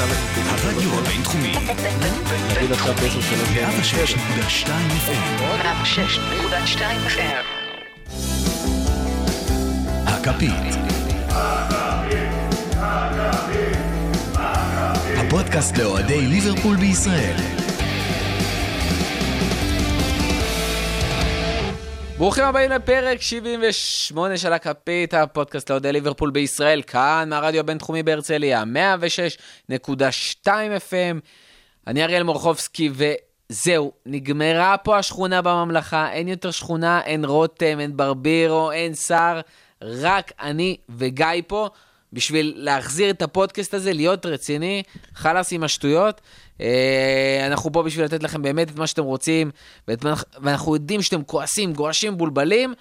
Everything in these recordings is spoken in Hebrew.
הרדיו הבינתחומי. נגיד עכשיו בעשר שנים. 106.2 FM. 106.2 FM. הכפית. הפודקאסט לאוהדי ליברפול בישראל. ברוכים הבאים לפרק 78 של הכפית, הפודקאסט לאוהדי ליברפול בישראל, כאן מהרדיו הבינתחומי בהרצליה, 106.2 FM. אני אריאל מורחובסקי, וזהו, נגמרה פה השכונה בממלכה, אין יותר שכונה, אין רותם, אין ברבירו, אין שר, רק אני וגיא פה. בשביל להחזיר את הפודקאסט הזה, להיות רציני, חלאס עם השטויות. אה, אנחנו פה בשביל לתת לכם באמת את מה שאתם רוצים, ואת, ואנחנו יודעים שאתם כועסים, גועשים, מבולבלים.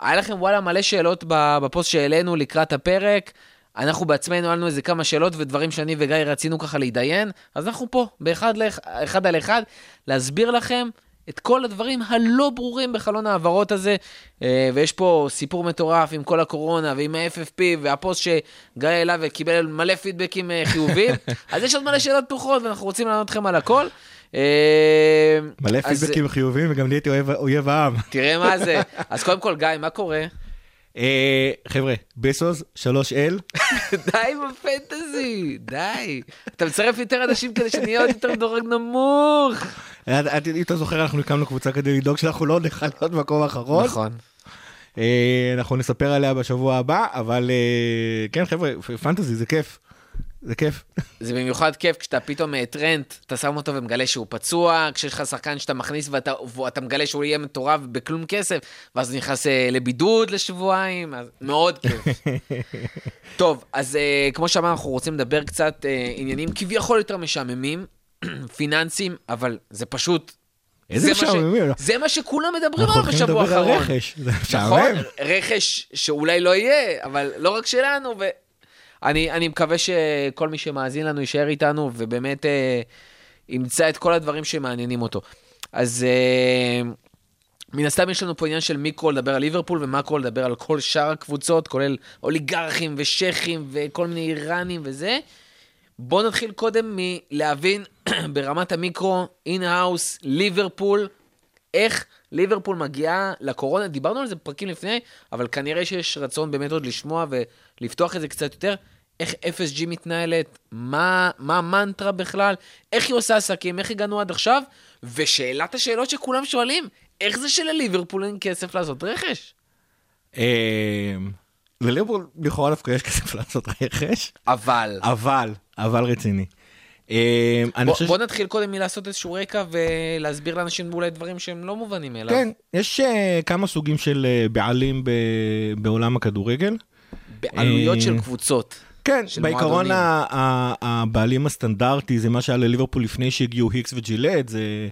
היה לכם וואלה מלא שאלות בפוסט שהעלינו לקראת הפרק. אנחנו בעצמנו היה לנו איזה כמה שאלות ודברים שאני וגיא רצינו ככה להתדיין, אז אנחנו פה, באחד לאח- אחד על אחד, להסביר לכם את כל הדברים הלא ברורים בחלון ההעברות הזה. אה, ויש פה סיפור מטורף עם כל הקורונה ועם ה-FFP והפוסט שגיא העלה וקיבל מלא פידבקים אה, חיוביים. אז יש עוד מלא שאלות פתוחות ואנחנו רוצים לענות לכם על הכל. אה, מלא פידבקים חיוביים וגם נהייתי אויב- העם. תראה מה זה. אז קודם כל, גיא, מה קורה? חבר'ה, בסוס, 3L, די עם הפנטזי, די. אתה מצרף יותר אנשים כדי שנהיה עוד יותר דורג נמוך. אם אתה זוכר אנחנו הקמנו קבוצה כדי לדאוג שאנחנו לא להיות במקום האחרון. נכון. אה, אנחנו נספר עליה בשבוע הבא, אבל אה, כן חבר'ה, פנטזי זה כיף. זה כיף. זה במיוחד כיף כשאתה פתאום אה, טרנט, אתה שם אותו ומגלה שהוא פצוע, כשיש לך שחקן שאתה מכניס ואתה, ואתה מגלה שהוא יהיה מטורף בכלום כסף, ואז נכנס לבידוד לשבועיים, אז מאוד כיף. טוב, אז כמו שאמרנו, אנחנו רוצים לדבר קצת עניינים כביכול יותר משעממים, פיננסיים, אבל זה פשוט... איזה זה מה ש- משעממים. זה מה שכולם מדברים אנחנו עליו הולכים בשבוע לדבר על האחרון. רכש, זה נכון, משעמם. רכש שאולי לא יהיה, אבל לא רק שלנו, ואני אני מקווה שכל מי שמאזין לנו יישאר איתנו, ובאמת אה, ימצא את כל הדברים שמעניינים אותו. אז אה, מן הסתם יש לנו פה עניין של מיקרו לדבר על ליברפול ומקרו לדבר על כל שאר הקבוצות, כולל אוליגרכים ושייחים וכל מיני איראנים וזה. בואו נתחיל קודם בלהבין ברמת המיקרו, in-house, ליברפול, איך ליברפול מגיעה לקורונה. דיברנו על זה בפרקים לפני, אבל כנראה שיש רצון באמת עוד לשמוע ולפתוח את זה קצת יותר. איך FSG מתנהלת, מה, מה המנטרה בכלל, איך היא עושה עסקים, איך הגענו עד עכשיו, ושאלת השאלות שכולם שואלים, איך זה שלליברפול אין כסף לעשות רכש? אה, לליברפול לכאורה דווקא יש כסף לעשות רכש, אבל, אבל, אבל רציני. אה, בוא, נתחיל קודם מלעשות איזשהו רקע ולהסביר לאנשים אולי דברים שהם לא מובנים מאליו. כן, יש אה, כמה סוגים של אה, בעלים בעולם הכדורגל. בעלויות של קבוצות. כן, בעיקרון הבעלים הסטנדרטי זה מה שהיה לליברפול לפני שהגיעו היקס וג'ילט, זה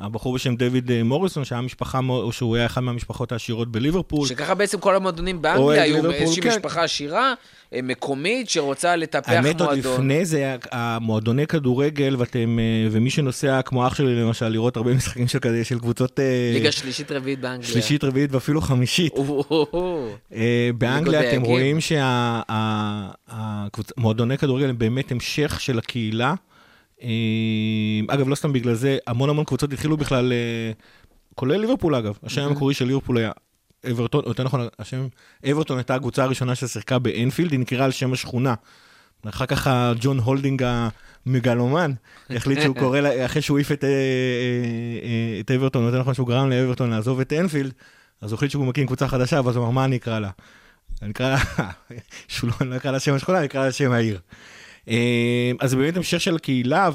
הבחור בשם דויד אה, מוריסון שהיה משפחה, או שהוא היה אחד מהמשפחות העשירות בליברפול. שככה בעצם כל המועדונים באנגליה היו איזושהי כן. משפחה עשירה, אה, מקומית, שרוצה לטפח האמת עוד מועדון. לפני זה המועדוני כדורגל ואתם אה, ומי שנוסע כמו אח שלי למשל לראות הרבה משחקים של כזה של קבוצות ליגה שלישית רביעית באנגליה. שלישית רביעית ואפילו חמישית. באנגליה אתם. רואים שהמועדוני כדורגל הם באמת המשך של הקהילה. אה, אגב, לא סתם בגלל זה, המון המון קבוצות התחילו בכלל, אה, כולל ליברפול אגב, השם המקורי של ליברפול היה אברטון, או יותר נכון, השם, אברטון הייתה הקבוצה הראשונה ששיחקה באנפילד, היא נקראה על שם השכונה. אחר כך הג'ון הולדינג המגלומן החליט שהוא קורא, לה- אחרי שהוא העיף את, אה, אה, את אברטון, יותר נכון שהוא גרם לאברטון לעזוב את אנפילד, אז הוא החליט שהוא מקים קבוצה חדשה, ואז הוא אמר, מה אני אקרא לה? אני אקרא לה, שהוא לא נקרא לה שם השכונה, אני אקרא לה שם העיר. אה, אז זה באמת המשך של הקהילה,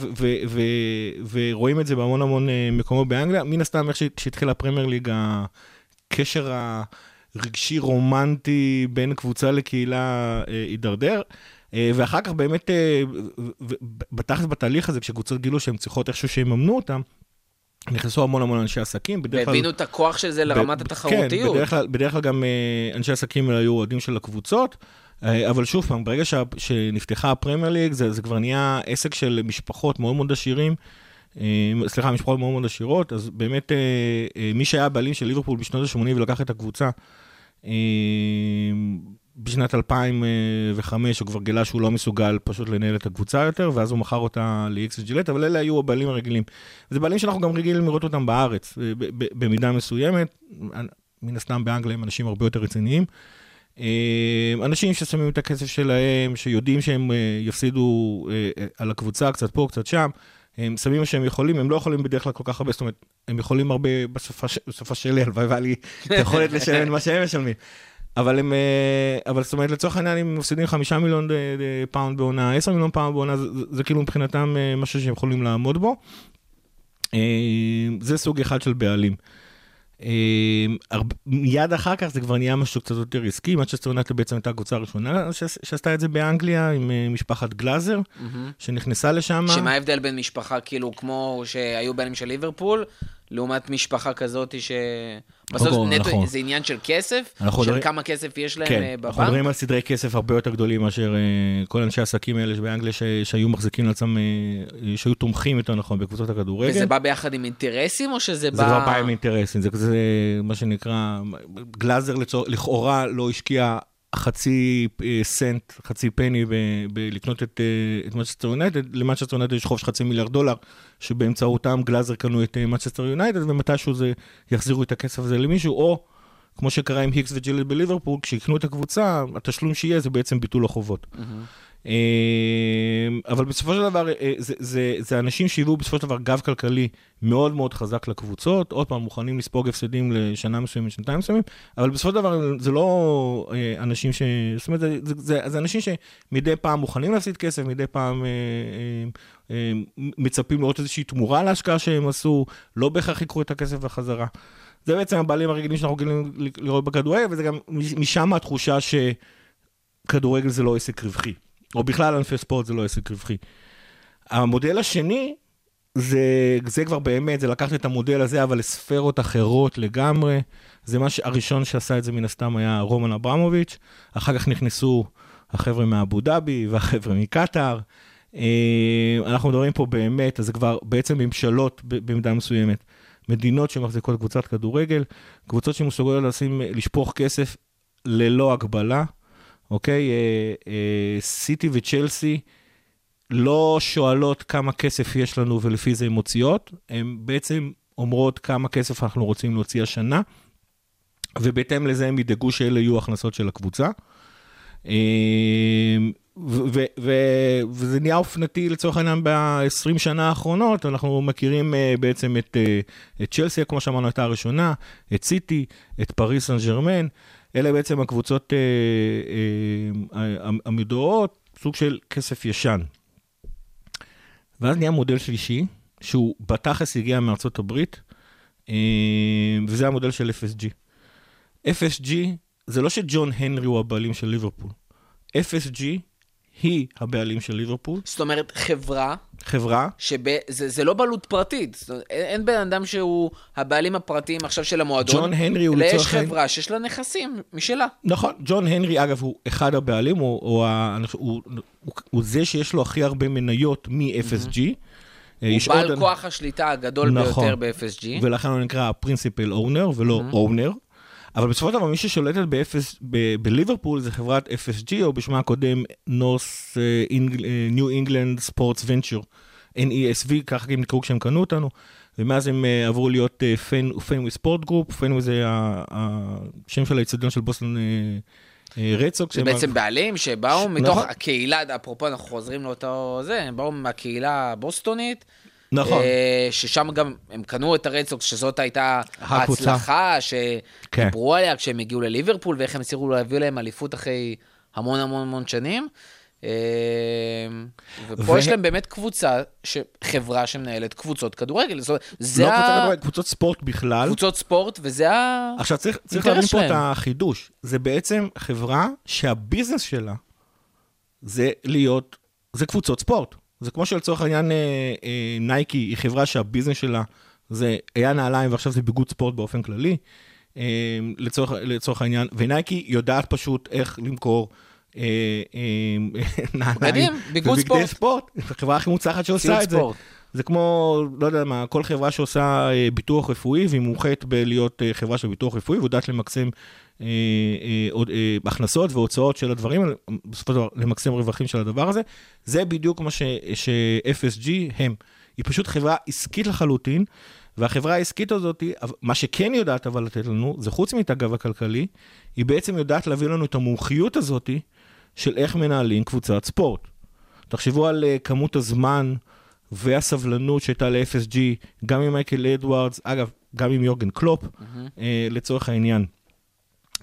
ורואים את זה בהמון המון אה, מקומות באנגליה. מן הסתם, איך שהתחילה הפרמייר ליג, הקשר הרגשי רומנטי בין קבוצה לקהילה אה, הידרדר. אה, ואחר כך באמת, בתכלס בתהליך הזה, כשקבוצות גילו שהן צריכות איכשהו שיממנו אותם, נכנסו המון המון אנשי עסקים, בדרך כלל... והבינו את הכוח של זה לרמת ב- התחרותיות. כן, בדרך כלל, בדרך כלל גם אנשי עסקים היו אוהדים של הקבוצות, אבל שוב פעם, ברגע שנפתחה הפרמייר ליג, זה, זה כבר נהיה עסק של משפחות מאוד מאוד עשירים. אה, סליחה, משפחות מאוד מאוד עשירות, אז באמת אה, אה, מי שהיה הבעלים של ליברפול בשנות ה-80 ולקח את הקבוצה, אה, בשנת 2005 הוא כבר גילה שהוא לא מסוגל פשוט לנהל את הקבוצה יותר, ואז הוא מכר אותה ל-X וג'ילט, אבל אלה היו הבעלים הרגילים. זה בעלים שאנחנו גם רגילים לראות אותם בארץ, במידה מסוימת. מן הסתם באנגליה הם אנשים הרבה יותר רציניים. אה, אנשים ששמים את הכסף שלהם, שיודעים שהם אה, יפסידו אה, על הקבוצה, קצת פה, קצת שם. הם שמים מה שהם יכולים, הם לא יכולים בדרך כלל כל כך הרבה, זאת אומרת, הם יכולים הרבה בסופה, בסופה שלי, הלוואי והיה לי את היכולת לשלם את מה שהם משלמים. אבל הם, אבל זאת אומרת, לצורך העניין, אם מפסידים חמישה מיליון פאונד בעונה, עשר מיליון פאונד בעונה, זה, זה, זה כאילו מבחינתם משהו שהם יכולים לעמוד בו. זה סוג אחד של בעלים. הרבה- מיד אחר כך זה כבר נהיה משהו קצת יותר עסקי, מנצ'סטר יונייטד בעצם הייתה הקבוצה הראשונה שעשתה את זה באנגליה עם אה, משפחת גלאזר, שנכנסה לשם. שמה ההבדל בין משפחה, כאילו, כמו שהיו בעלים של ליברפול, לעומת משפחה כזאת ש... בסוף נכון, נטו נכון. זה עניין של כסף, אנחנו של מדברים- כמה כסף יש להם כן, אה, אנחנו בבנק. מדברים על סדרי כסף הרבה יותר גדולים מאשר אה, כל אנשי העסקים האלה באנגליה ש- שהיו מחזיקים לעצמם, אה, שהיו תומכים יותר נכון בקבוצות הכדורגל. וזה בא ביחד עם אינטרסים, או שזה בא... זה כבר בא עם אינטרסים, זה כזה מה שנקרא, גלאזר לצורך, לכאורה לא השקיע חצי אה, סנט, חצי פני בלקנות את, אה, את מנצ'סטר יונייטד, למנצ'סטר יונייטד יש חוב של חצי מיליארד דולר, שבאמצעותם גלאזר קנו את אה, מנצ'סטר יונייטד, ומתישהו זה יחזירו את הכסף הזה למישהו, או כמו שקרה עם היקס וג'ילד בליברפול, כשיקנו את הקבוצה, התשלום שיהיה זה בעצם ביטול החובות. אה, אבל בסופו של דבר, אה, זה, זה, זה אנשים שהביאו בסופו של דבר גב כלכלי מאוד מאוד חזק לקבוצות, עוד פעם, מוכנים לספוג הפסדים לשנה מסוימת, שנתיים מסוימים, אבל בסופו של דבר זה לא אה, אנשים ש... זאת אומרת, זה, זה, זה, זה אנשים שמדי פעם מוכנים להפסיד כסף, מדי פעם אה, אה, אה, מצפים לראות איזושהי תמורה להשקעה שהם עשו, לא בהכרח יקחו את הכסף בחזרה. זה בעצם הבעלים הרגילים שאנחנו רגילים לראות בכדורגל, וזה גם משם התחושה שכדורגל זה לא עסק רווחי. או בכלל ענפי ספורט זה לא עסק רווחי. המודל השני, זה, זה כבר באמת, זה לקחת את המודל הזה, אבל לספרות אחרות לגמרי. זה מה שהראשון שעשה את זה מן הסתם היה רומן אברמוביץ', אחר כך נכנסו החבר'ה מאבו דאבי והחבר'ה מקטאר. אה, אנחנו מדברים פה באמת, אז זה כבר בעצם ממשלות במידה מסוימת. מדינות שמחזיקות קבוצת כדורגל, קבוצות שמסוגלות לשפוך כסף ללא הגבלה. אוקיי? אה, אה, סיטי וצ'לסי לא שואלות כמה כסף יש לנו ולפי זה הן מוציאות, הן בעצם אומרות כמה כסף אנחנו רוצים להוציא השנה, ובהתאם לזה הם ידאגו שאלה יהיו הכנסות של הקבוצה. אה, ו- ו- וזה נהיה אופנתי לצורך העניין ב-20 שנה האחרונות, אנחנו מכירים uh, בעצם את, uh, את צ'לסי, כמו שאמרנו, הייתה הראשונה, את סיטי, את פריס סן ג'רמן, אלה בעצם הקבוצות uh, uh, המדורות, סוג של כסף ישן. ואז נהיה מודל שלישי, שהוא בתכלס הגיע מארצות הברית, uh, וזה המודל של FSG. FSG, זה לא שג'ון הנרי הוא הבעלים של ליברפול. FSG היא הבעלים של ליברפול, זאת אומרת, חברה, חברה, שזה זה לא בעלות פרטית. אין, אין בן אדם שהוא הבעלים הפרטיים עכשיו של המועדון. ג'ון הנרי הוא יש לצורך העניין- חברה שיש לה נכסים משלה. נכון, ג'ון הנרי אגב הוא אחד הבעלים, הוא, הוא, הוא, הוא, הוא זה שיש לו הכי הרבה מניות מ-FSG. הוא בעל כוח השליטה הגדול נכון. ביותר ב-FSG. ולכן הוא נקרא פרינסיפל אונר ולא אונר. אבל בסופו של דבר מי ששולטת ב- בליברפול זה חברת FSG, או בשמה הקודם North אה, אה, New England Sports Venture, NESV, ככה הם נקראו כשהם קנו אותנו, ומאז הם אה, עברו להיות Fenway Sports Group, Fenway זה השם של האיצטדיון של בוסטון רדסוקס. זה בעצם בעלים שבאו ש- מתוך נכון. הקהילה, אפרופו אנחנו חוזרים לאותו זה, הם באו מהקהילה הבוסטונית. נכון. אה, ששם גם הם קנו את הרדסוקס, שזאת הייתה הקבוצה. ההצלחה כן. שדיברו עליה כשהם הגיעו לליברפול, ואיך הם הצליחו להביא להם אליפות אחרי המון המון המון שנים. אה, ופה ו- יש להם באמת קבוצה, ש- חברה שמנהלת קבוצות כדורגל. זאת אומרת, זה לא קבוצות ה- כדורגל, קבוצות ספורט בכלל. קבוצות ספורט, וזה ה... עכשיו צריך, צריך להבין פה. את החידוש. זה בעצם חברה שה business שלה זה להיות, זה קבוצות ספורט. זה כמו שלצורך העניין אה, אה, נייקי היא חברה שה business שלה זה היה נעליים ועכשיו זה ביגוד ספורט באופן כללי. אה, לצורך, לצורך העניין, ונייקי יודעת פשוט איך למכור. נעליים ביגוד ספורט. ספורט, החברה הכי מוצלחת שעושה את זה. זה כמו, לא יודע מה, כל חברה שעושה ביטוח רפואי, והיא מומחית בלהיות חברה של ביטוח רפואי, ויודעת למקסם אה, אה, אה, הכנסות והוצאות של הדברים האלה, בסופו של דבר למקסם רווחים של הדבר הזה. זה בדיוק מה ש- ש-FSG הם. היא פשוט חברה עסקית לחלוטין, והחברה העסקית הזאת, מה שכן יודעת אבל לתת לנו, זה חוץ מאת הגב הכלכלי, היא בעצם יודעת להביא לנו את המומחיות הזאת של איך מנהלים קבוצת ספורט. תחשבו על uh, כמות הזמן והסבלנות שהייתה ל-FSG, גם עם מייקל אדוארדס, אגב, גם עם יורגן קלופ, mm-hmm. uh, לצורך העניין.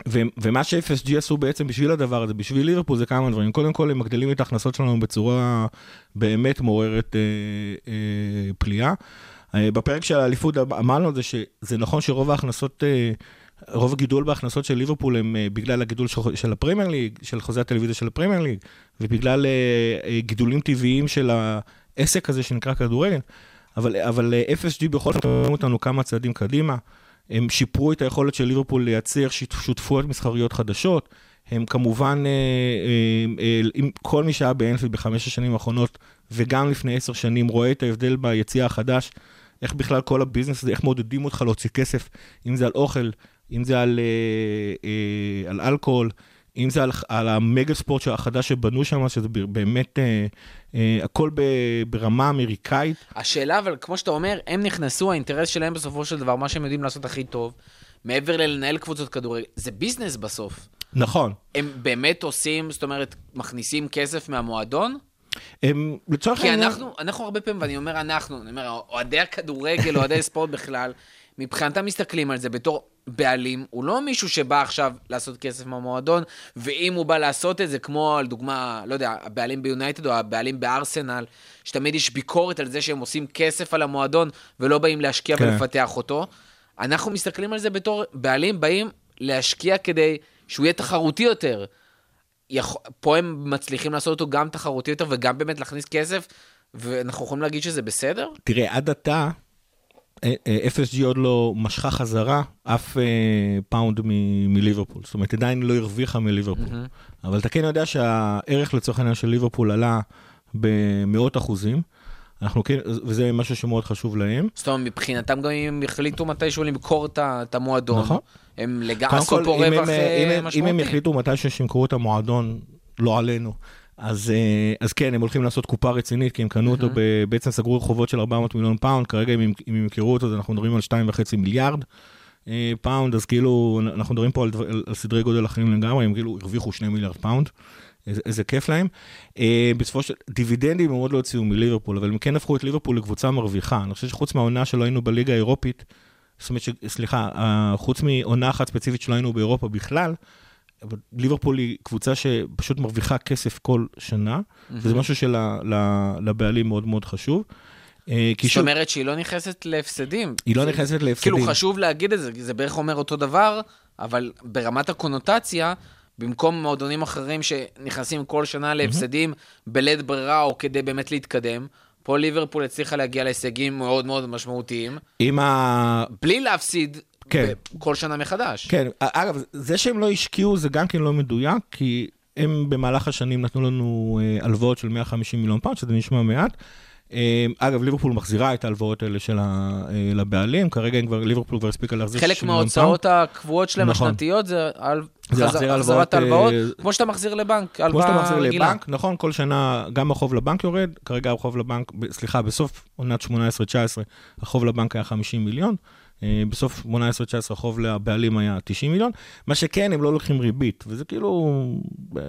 ו- ומה ש-FSG עשו בעצם בשביל הדבר הזה, בשביל ליברפול, זה כמה דברים. קודם כל, הם מגדילים את ההכנסות שלנו בצורה באמת מעוררת אה, אה, פליאה. אה, בפרק של האליפות אמרנו את זה שזה נכון שרוב ההכנסות, אה, רוב הגידול בהכנסות של ליברפול הם אה, בגלל הגידול של, של הפרמייר ליג, של חוזה הטלוויזיה של הפרמייר ליג, ובגלל אה, אה, גידולים טבעיים של העסק הזה שנקרא כדורגל. אבל, אבל אה, FSG בכל זאת מראים אותנו כמה צעדים קדימה. הם שיפרו את היכולת של ליברפול לייצר שותפויות מסחריות חדשות. הם כמובן, אה, אה, אה, עם כל מי שהיה באנפילד בחמש השנים האחרונות, וגם לפני עשר שנים, רואה את ההבדל ביציע החדש, איך בכלל כל הביזנס הזה, איך מעודדים אותך להוציא כסף, אם זה על אוכל, אם זה על, על אלכוהול, אם זה על, על המגה ספורט החדש שבנו שם, שזה באמת אה, אה, הכל ב, ברמה אמריקאית. השאלה, אבל כמו שאתה אומר, הם נכנסו, האינטרס שלהם בסופו של דבר, מה שהם יודעים לעשות הכי טוב, מעבר ללנהל קבוצות כדורגל, זה ביזנס בסוף. נכון. הם באמת עושים, זאת אומרת, מכניסים כסף מהמועדון? הם, לצורך כי העניין... אנחנו, אנחנו הרבה פעמים, ואני אומר אנחנו, אני אומר, אוהדי הכדורגל, אוהדי ספורט בכלל, מבחינתם מסתכלים על זה בתור בעלים, הוא לא מישהו שבא עכשיו לעשות כסף מהמועדון, ואם הוא בא לעשות את זה, כמו על דוגמה, לא יודע, הבעלים ביונייטד או הבעלים בארסנל, שתמיד יש ביקורת על זה שהם עושים כסף על המועדון ולא באים להשקיע כן. ולפתח אותו. אנחנו מסתכלים על זה בתור בעלים באים להשקיע כדי שהוא יהיה תחרותי יותר. יכול, פה הם מצליחים לעשות אותו גם תחרותי יותר וגם באמת להכניס כסף, ואנחנו יכולים להגיד שזה בסדר? תראה, עד עתה, FSG עוד לא משכה חזרה אף אה, פאונד מליברפול. זאת אומרת, עדיין לא הרוויחה מליברפול. אבל אתה כן יודע שהערך לצורך העניין של ליברפול עלה במאות אחוזים. אנחנו כן, וזה משהו שמאוד חשוב להם. זאת אומרת, מבחינתם גם אם הם החליטו מתישהו למכור את המועדון, נכון. הם לגמרי עשו פה רווח אה, אה, אם משמעותי. הם יחליטו מתישהו שימכרו את המועדון, לא עלינו, אז, אה, אז כן, הם הולכים לעשות קופה רצינית, כי הם קנו אותו, ב- בעצם סגרו חובות של 400 מיליון פאונד, כרגע אם אם ימכרו אותו, אז אנחנו מדברים על 2.5 מיליארד אה, פאונד, אז כאילו, אנחנו מדברים פה על, דבר- על סדרי גודל אחרים לגמרי, הם כאילו הרוויחו 2 מיליארד פאונד. איזה, איזה כיף להם. אה, בסופו של דיבידנדים הם עוד לא הוציאו מליברפול, אבל הם כן הפכו את ליברפול לקבוצה מרוויחה. אני חושב שחוץ מהעונה שלא היינו בליגה האירופית, זאת אומרת, ש, סליחה, אה, חוץ מעונה אחת ספציפית שלא היינו באירופה בכלל, אבל ליברפול היא קבוצה שפשוט מרוויחה כסף כל שנה, וזה משהו שלבעלים מאוד מאוד חשוב. אה, זאת אומרת שהיא לא נכנסת להפסדים. היא לא נכנסת להפסדים. כאילו, חשוב להגיד את זה, זה בערך אומר אותו דבר, אבל ברמת הקונוטציה, במקום מועדונים אחרים שנכנסים כל שנה להפסדים בלית ברירה או כדי באמת להתקדם, פה ליברפול הצליחה להגיע להישגים מאוד מאוד משמעותיים, עם ה... בלי להפסיד כן. כל שנה מחדש. כן, אגב, זה שהם לא השקיעו זה גם כן לא מדויק, כי הם במהלך השנים נתנו לנו אה, הלוואות של 150 מיליון פאונד, שזה נשמע מעט. אה, אגב, ליברפול מחזירה את ההלוואות האלה של ה- אה, לבעלים, כרגע כבר, ליברפול כבר הספיקה להחזיר חלק 60 מיליון פאונד. מההוצאות הקבועות שלהם נכון. השנתיות זה על זה חז- החזרת הלוואות, הלוואות, אה, כמו שאתה מחזיר לבנק, כמו שאתה הלוואה מחזיר רגילה. לבנק, נכון, כל שנה גם החוב לבנק יורד, כרגע החוב לבנק, סליחה, בסוף עונת 18-19, החוב לבנק היה 50 מיליון, בסוף 18-19 החוב לבעלים היה 90 מיליון, מה שכן, הם לא לוקחים ריבית, וזה כאילו, אה,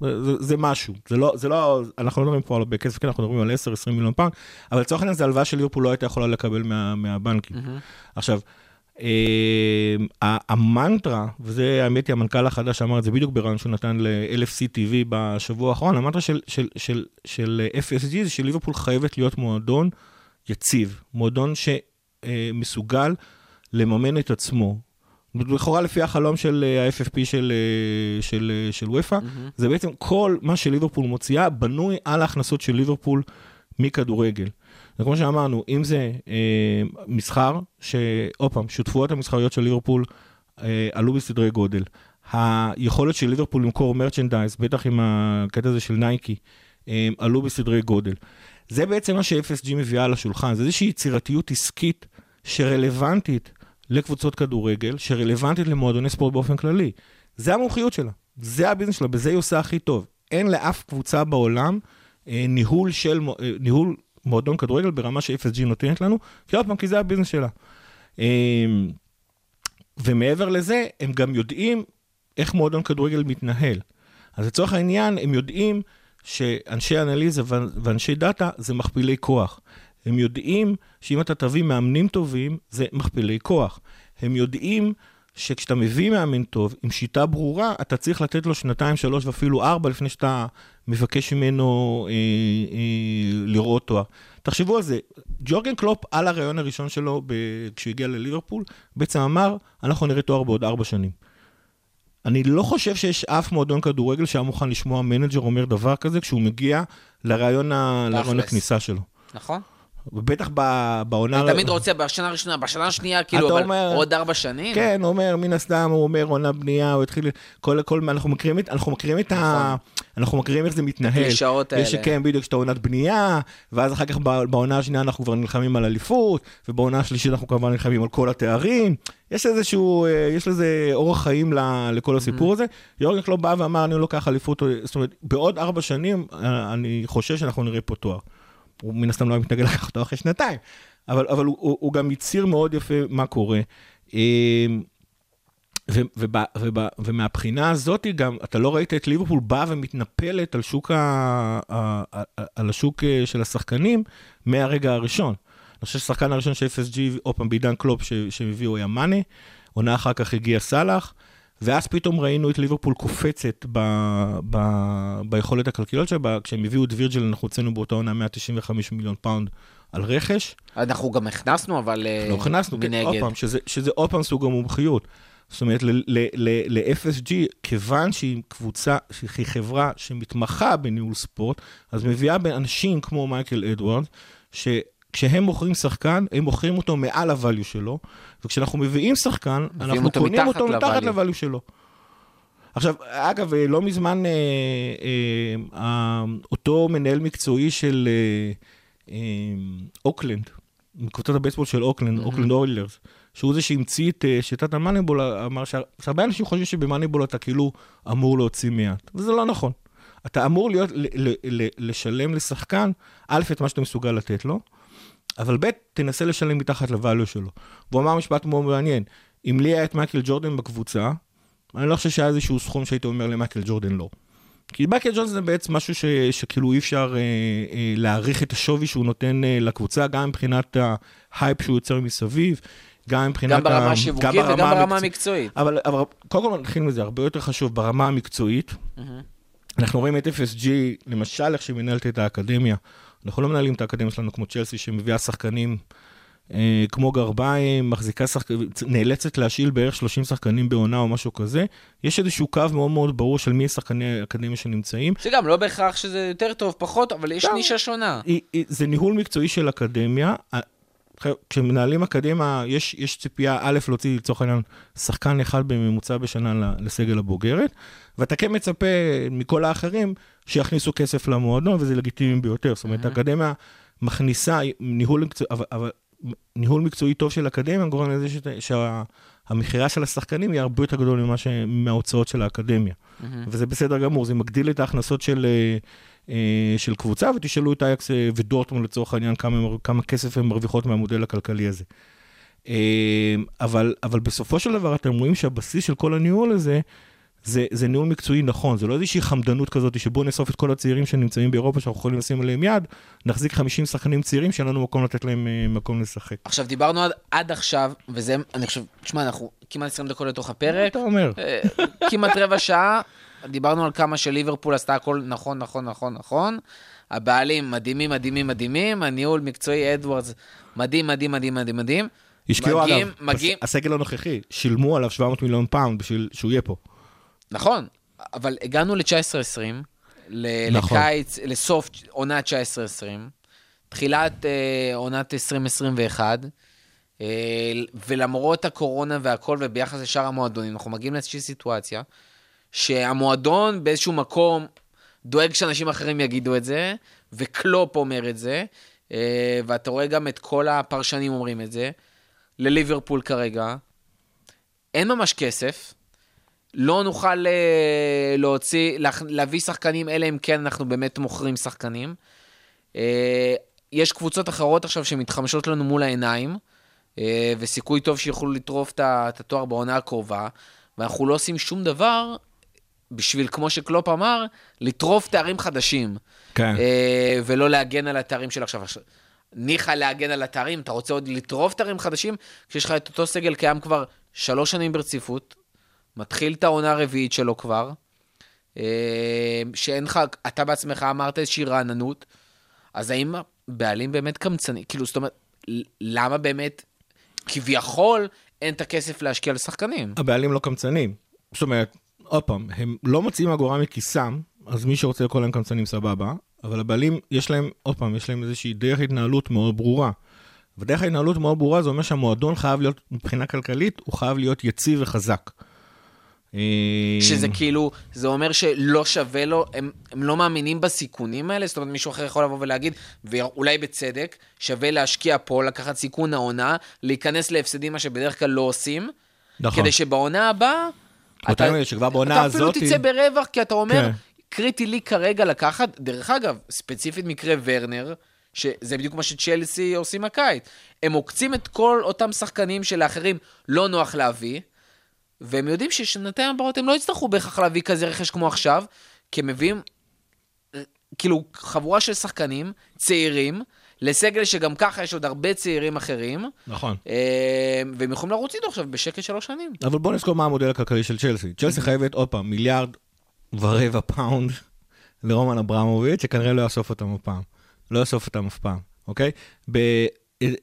זה, זה משהו, זה לא, זה לא, אנחנו לא מדברים פה על הרבה כסף, כן, אנחנו מדברים על 10-20 מיליון פאונד, אבל לצורך העניין זה הלוואה של ליברפול לא הייתה יכולה לקבל מה, מהבנקים. עכשיו, אה, המנטרה, וזה האמת היא המנכ"ל החדש שאמר את זה בדיוק ברעיון שהוא נתן ל-LFC TV בשבוע האחרון, המנטרה של, של, של, של FSG זה שליברפול חייבת להיות מועדון יציב, מועדון שמסוגל לממן את עצמו. לכאורה לפי החלום של אה, ה-FFP של, אה, של, אה, של ופא, זה בעצם כל מה שליברפול מוציאה בנוי על ההכנסות של ליברפול מכדורגל. וכמו שאמרנו, אם זה אה, מסחר, שעוד פעם, שותפויות המסחריות של ליברפול אה, עלו בסדרי גודל. היכולת של ליברפול למכור merchandise, בטח עם הקטע הזה של נייקי, אה, עלו בסדרי גודל. זה בעצם מה ש-FSG מביאה לשולחן, זה איזושהי יצירתיות עסקית שרלוונטית לקבוצות כדורגל שרלוונטית למועדוני ספורט באופן כללי. זה המומחיות שלה, זה הביזנס שלה, בזה היא עושה הכי טוב. אין לאף קבוצה בעולם אה, ניהול של, אה, ניהול מועדון כדורגל ברמה ש-FSG נותנת לנו, כי עוד פעם, כי זה הביזנס שלה. אה, ומעבר לזה, הם גם יודעים איך מועדון כדורגל מתנהל. אז לצורך העניין, הם יודעים שאנשי אנליזה ואנשי דאטה זה מכפילי כוח. הם יודעים שאם אתה תביא מאמנים טובים, זה מכפילי כוח. הם יודעים שכשאתה מביא מאמן טוב, עם שיטה ברורה, אתה צריך לתת לו שנתיים, שלוש ואפילו ארבע לפני שאתה מבקש ממנו אה, אה, לראות תואר. תחשבו על זה, ג'ורגן קלופ על הראיון הראשון שלו ב- כשהוא הגיע לליברפול, בעצם אמר, אנחנו נראה תואר בעוד ארבע שנים. אני לא חושב שיש אף מועדון כדורגל שהיה מוכן לשמוע manager אומר דבר כזה כשהוא מגיע לראיון, ה... לראיון. הכניסה שלו. נכון? ובטח ב- בעונה... אני תמיד רוצה בשנה הראשונה, בשנה השנייה, כאילו, אבל אומר- עוד ארבע שנים? כן, הוא אומר, מן הסתם, הוא אומר, עונה בנייה, הוא התחיל... כל, כל, אנחנו מכירים את, אנחנו מכירים את ה... אנחנו מכירים איך זה מתנהל. יש, האלה. כן, בדיוק, שאתה עונת בנייה, ואז אחר כך בעונה השנייה אנחנו כבר נלחמים על אליפות, ובעונה השלישית אנחנו כמובן נלחמים על כל התארים. יש איזשהו, אה, יש לזה אורח חיים לכל הסיפור הזה. יורגן קלופ בא ואמר, אני לא לוקח אליפות, זאת אומרת, בעוד ארבע שנים, אה, אני חושב שאנחנו נראה פה תואר. הוא מן הסתם לא היה מתנגד לקחת אותו אחרי שנתיים, אבל, אבל הוא, הוא, הוא גם הצהיר מאוד יפה מה קורה. אמ, ו, וב, וב, ומהבחינה הזאת גם, אתה לא ראית את ליברפול באה ומתנפלת על, שוק ה, על השוק אה, של השחקנים מהרגע הראשון. אני חושב שהשחקן הראשון של FSG, עוד פעם בעידן קלופ שהם הביאו היה מאנה, עונה אחר כך הגיע סאלח, ואז פתאום ראינו את ליברפול קופצת ב, ב, ביכולת הכלכליות שלה, כשהם הביאו את וירג'ל, אנחנו הוצאנו באותה עונה 195 מיליון פאונד על רכש. אנחנו גם הכנסנו, אבל אה, לא הכנסנו, כן, עוד מנגד. פעם, שזה, שזה עוד פעם סוג המומחיות. זאת אומרת, ל-FSG, כיוון שהיא קבוצה, שהיא חברה שמתמחה בניהול ספורט, אז מביאה באנשים כמו מייקל אדוארד, שכשהם מוכרים שחקן, הם מוכרים אותו מעל ה-value שלו, וכשאנחנו מביאים שחקן, אנחנו אותו קונים מתחת אותו מתחת ל-value. שלו. עכשיו, אגב, לא מזמן אה, אה, אה, אותו מנהל מקצועי של אה, אה, אוקלנד, מקבוצת הבייסבול של אוקלנד, אוקלנד אוילרס, שהוא זה שהמציא את אה, שיטת ה moneyball, אמר שה- שהרבה אנשים חושבים שב moneyball אתה כאילו אמור להוציא מעט, וזה לא נכון. אתה אמור להיות, ל- ל- ל- לשלם לשחקן, א', את מה שאתה מסוגל לתת לו, אבל ב', תנסה לשלם מתחת ל value שלו. והוא אמר משפט מאוד מעניין, אם לי היה את מייקל ג'ורדן בקבוצה, אני לא חושב שהיה איזשהו סכום שהייתי אומר למייקל ג'ורדן לא. כי מייקל ג'ורדן זה בעצם משהו ש, שכאילו אי אפשר אה, אה, להעריך את השווי שהוא נותן אה, לקבוצה, גם מבחינת ההייפ שהוא יוצר מסביב, גם מבחינת... גם ברמה השיווקית וגם ברמה המקצועית. המקצועית. אבל, אבל קודם כל נתחיל מזה, הרבה יותר חשוב ברמה המקצועית. אנחנו רואים את FSG, למשל, איך שהיא מנהלת את האקדמיה. אנחנו לא מנהלים את האקדמיה שלנו כמו צ'לסי, שמביאה שחקנים אה, כמו גרביים, מחזיקה שחקנים, נאלצת להשאיל בערך 30 שחקנים בעונה או משהו כזה. יש איזשהו קו מאוד מאוד ברור של מי שחקני האקדמיה שנמצאים. שגם לא בהכרח שזה יותר טוב, פחות, אבל יש גם. נישה שונה. היא- היא- זה ניהול מקצועי של אקדמיה. כשמנהלים אקדמיה, יש, יש ציפייה, א', להוציא לצורך העניין שחקן אחד בממוצע בשנה לסגל הבוגרת, ואתה כן מצפה מכל האחרים שיכניסו כסף למועדון, וזה לגיטימי ביותר. זאת אומרת, האקדמיה מכניסה ניהול, מקצוע, אבל, אבל ניהול מקצועי טוב של אקדמיה גורם לזה שת- שהמכירה של השחקנים היא הרבה יותר גדול ממה ש... מההוצאות של האקדמיה. וזה בסדר גמור, זה מגדיל את ההכנסות של, אה, אה, של קבוצה, ותשאלו את אייקס אה, ודורטמונד לצורך העניין כמה, כמה כסף הן מרוויחות מהמודל הכלכלי הזה. אבל, אבל בסופו של דבר אתם רואים שהבסיס של כל הניהול הזה, זה, זה ניהול מקצועי נכון, זה לא איזושהי חמדנות כזאת שבואו נאסוף את כל הצעירים שנמצאים באירופה שאנחנו יכולים לשים עליהם יד, נחזיק 50 שחקנים צעירים שאין לנו מקום לתת להם אה, מקום לשחק. עכשיו, דיברנו עד, עד עכשיו, וזה, אני חושב, תשמע, אנחנו כמעט 20 דקות לתוך הפרק, אתה אומר, אה, כמעט רבע שעה, דיברנו על כמה שליברפול עשתה הכל נכון, נכון, נכון, נכון. הבעלים מדהימים, מדהימים, מדהימים, הניהול מקצועי אדוארדס מדהים, מדהים, מדהים, מדהים, מדהים. השקיעו עליו, מגיעים- הסגל הנוכחי, שילמו עליו 700 מיליון פאונד בשביל שהוא יהיה פה. נכון, אבל הגענו ל-19-20, ל- נכון. לקיץ, לסוף עונה 19-20, תחילת אה, עונת 2021, אה, ולמרות הקורונה והכל, וביחס לשאר המועדונים, אנחנו מגיעים לאיזושהי סיטואציה, שהמועדון באיזשהו מקום דואג שאנשים אחרים יגידו את זה, וקלופ אומר את זה, אה, ואתה רואה גם את כל הפרשנים אומרים את זה. לליברפול כרגע, אין ממש כסף, לא נוכל אה, להוציא, לה, להביא שחקנים, אלא אם כן אנחנו באמת מוכרים שחקנים. אה, יש קבוצות אחרות עכשיו שמתחמשות לנו מול העיניים, אה, וסיכוי טוב שיוכלו לטרוף את התואר בעונה הקרובה, ואנחנו לא עושים שום דבר בשביל, כמו שקלופ אמר, לטרוף תארים חדשים. כן. ולא להגן על התארים של עכשיו. עכשיו, ניחא להגן על התארים, אתה רוצה עוד לטרוף תארים חדשים, כשיש לך את אותו סגל קיים כבר שלוש שנים ברציפות, מתחיל את העונה הרביעית שלו כבר, אה, שאין לך, אתה בעצמך אמרת איזושהי רעננות, אז האם הבעלים באמת קמצני? כאילו, זאת אומרת, למה באמת, כביכול, אין את הכסף להשקיע לשחקנים? הבעלים לא קמצנים. זאת אומרת, עוד פעם, הם לא מוציאים אגורה מכיסם, אז מי שרוצה לקרוא להם קמצנים סבבה, אבל הבעלים, יש להם, עוד פעם, יש להם איזושהי דרך התנהלות מאוד ברורה. ודרך ההתנהלות מאוד ברורה זה אומר שהמועדון חייב להיות, מבחינה כלכלית, הוא חייב להיות יציב וחזק. אה, שזה כאילו, זה אומר שלא שווה לו, הם, הם לא מאמינים בסיכונים האלה? זאת אומרת, מישהו אחר יכול לבוא ולהגיד, ואולי בצדק, שווה להשקיע פה, לקחת סיכון העונה, להיכנס להפסדים, מה שבדרך כלל לא עושים, נכון. כדי שבעונה הבאה... אלה שכבר בעונה אתה אפילו תצא ברווח, כי אתה אומר, כן. קריטי לי כרגע לקחת, דרך אגב, ספציפית מקרה ורנר, שזה בדיוק מה שצ'לסי עושים הקיץ. הם עוקצים את כל אותם שחקנים שלאחרים לא נוח להביא, והם יודעים ששנתיים הבאות הם לא יצטרכו בהכרח להביא כזה רכש כמו עכשיו, כי הם מביאים אה, כאילו חבורה של שחקנים צעירים, לסגל שגם ככה יש עוד הרבה צעירים אחרים, נכון. אה, והם יכולים לרוץ איתו עכשיו בשקט שלוש שנים. אבל בוא נזכור מה המודל הכלכלי של צ'לסי. צ'לסי חייבת עוד פעם מיליארד ורבע פאונד לרומן אברמוביץ', שכנראה לא יאסוף אותם הפעם. לא יאסוף אותם אף פעם, אוקיי?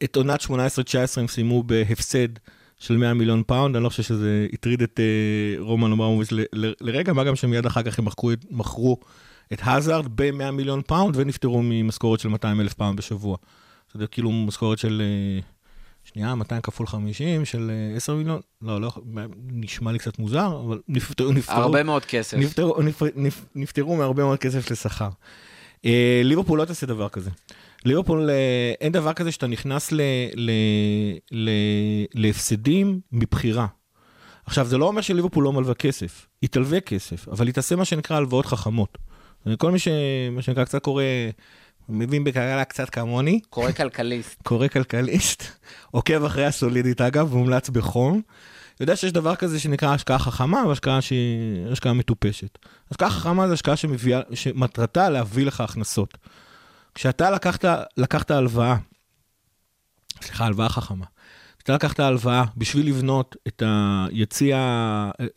את עונת 18-19 הם סיימו בהפסד של 100 מיליון פאונד, אני לא חושב שזה הטריד את אה, רומן אברמוביץ' לרגע, מה גם שמיד אחר כך הם מכרו את, מכרו את האזארד ב-100 מיליון פאונד ונפטרו ממשכורת של 200 אלף פאונד בשבוע. זה כאילו משכורת של... אה, שנייה, 200 כפול 50 של אה, 10 מיליון? לא, לא, נשמע לי קצת מוזר, אבל נפטרו, נפטרו, הרבה מאוד כסף. נפטרו, נפ, נפ, נפטרו מהרבה מאוד כסף לשכר. אה, ליברפול לא תעשה דבר כזה. ליברפול, אה, אין דבר כזה שאתה נכנס ל, ל, ל, להפסדים מבחירה. עכשיו, זה לא אומר שליברפול לא מלווה כסף, היא תלווה כסף, אבל היא תעשה מה שנקרא הלוואות חכמות. כל מי ש... מה שנקרא קצת קורא, מבין בכלכלה קצת כמוני, קורא כלכליסט. קורא כלכליסט, עוקב אחרי הסולידית אגב, מומלץ בחום. יודע שיש דבר כזה שנקרא השקעה חכמה והשקעה שהיא השקעה מטופשת. השקעה חכמה זה השקעה שמביאה, שמטרתה להביא לך הכנסות. כשאתה לקחת, לקחת הלוואה, סליחה, הלוואה חכמה. כשאתה לקחת הלוואה בשביל לבנות את היציע,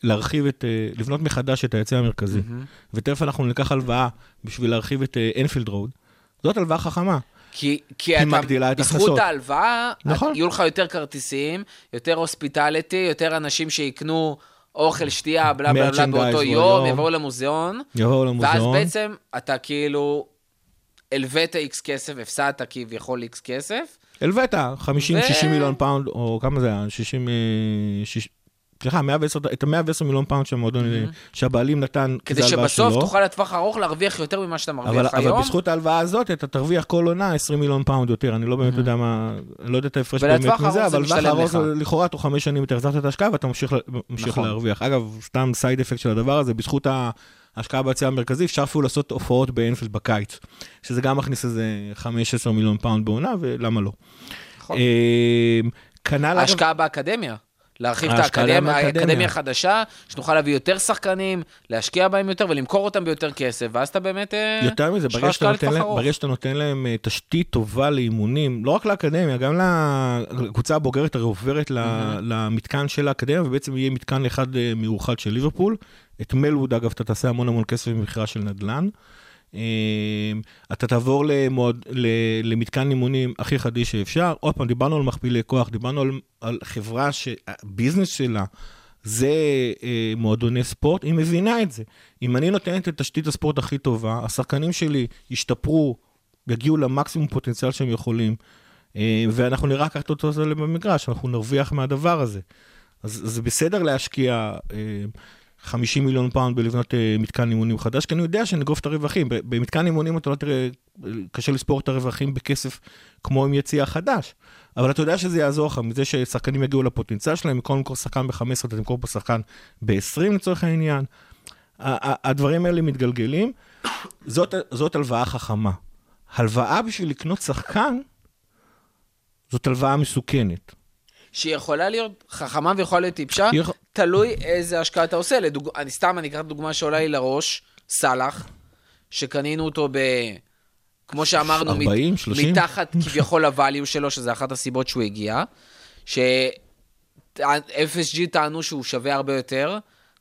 להרחיב את, לבנות מחדש את היציע המרכזי, ותכף אנחנו ניקח הלוואה בשביל להרחיב את אנפילד רוד, זאת הלוואה חכמה. כי, כי אתה, מגדילה את בזכות ההכנסות. ההלוואה, נכון. יהיו לך יותר כרטיסים, יותר הוספיטליטי, יותר אנשים שיקנו אוכל, שתייה, בלה בלה בלה באותו ביום. יום, יבואו למוזיאון, יבואו ואז למוזיאון. בעצם אתה כאילו הלווית איקס כסף, הפסדת כביכול איקס כסף, הלווית 50-60 ו- מיליון פאונד, או כמה זה היה? 60... אה, סליחה, 110, את ה-110 מיליון פאונד שהמועדון, שהבעלים נתן, כדי זה שבסוף שלו. תוכל לטווח ארוך להרוויח יותר ממה שאתה אבל, מרוויח אבל היום. בזכות ההלוואה הזאת אתה תרוויח כל עונה 20 מיליון פאונד יותר, אני לא באמת יודע מה, אני לא יודע את ההפרש באמת מזה, זה אבל לטווח משתלם הארוך לך. זה לכאורה תוך חמש שנים אתה החזרת את ההשקעה ואתה ממשיך, נכון. להרוויח. אגב, סתם side effect של הדבר הזה, בזכות ההשקעה ביציע המרכזי, אפשר אפילו לעשות הופעות באנפילד בקיץ, שזה גם מכניס איזה 5-10 מיליון פאונד בעונה, ולמה לא. נכון. אה, כנ"ל אגב, ההשקעה באקדמיה. להרחיב את האקדמיה, החדשה, שנוכל להביא יותר שחקנים, להשקיע בהם יותר ולמכור אותם ביותר כסף, ואז אתה באמת... אה, יותר מזה, ברגע שאתה, נותן להם, ארוך. ברגע שאתה נותן להם אה, תשתית טובה לאימונים, לא רק לאקדמיה, גם לקבוצה הבוגרת הרי עוברת ל- למתקן של האקדמיה, ובעצם יהיה מתקן אחד אה, מאוחד של ליברפול. את מלווד, אגב, אתה תעשה המון המון כסף במכירה של נדל"ן. אה, אתה תעבור למועד, ל- למתקן אימונים הכי חדיש שאפשר. עוד פעם, דיברנו על מכפילי כוח, דיברנו על, על חברה שהביזנס שלה זה אה, מועדוני ספורט, היא מבינה את זה. אם אני נותנת את תשתית הספורט הכי טובה, השחקנים שלי ישתפרו, יגיעו למקסימום פוטנציאל שהם יכולים, אה, ואנחנו נראה ככה אותו במגרש, אנחנו נרוויח מהדבר הזה. אז זה בסדר להשקיע אה, 50 מיליון פאונד בלבנות אה, מתקן אימונים חדש, כי אני יודע שנגרוף את הרווחים. במתקן אימונים אתה לא תראה, קשה לספור את הרווחים בכסף כמו עם יציע חדש. אבל אתה יודע שזה יעזור לך מזה ששחקנים יגיעו לפוטנציאל שלהם, במקום למכור שחקן ב-15, אתה תמכור פה שחקן ב-20 לצורך העניין. הדברים האלה מתגלגלים. זאת, זאת הלוואה חכמה. הלוואה בשביל לקנות שחקן, זאת הלוואה מסוכנת. שהיא יכולה להיות חכמה ויכולה להיות טיפשה, יכ- תלוי איזה השקעה אתה עושה. לדוג... אני סתם, אני אקח דוגמה שעולה לי לראש, סאלח, שקנינו אותו ב... כמו שאמרנו, 40, מת... 30? מתחת כביכול ל-value שלו, שזה אחת הסיבות שהוא הגיע, ש-FSG טענו שהוא שווה הרבה יותר,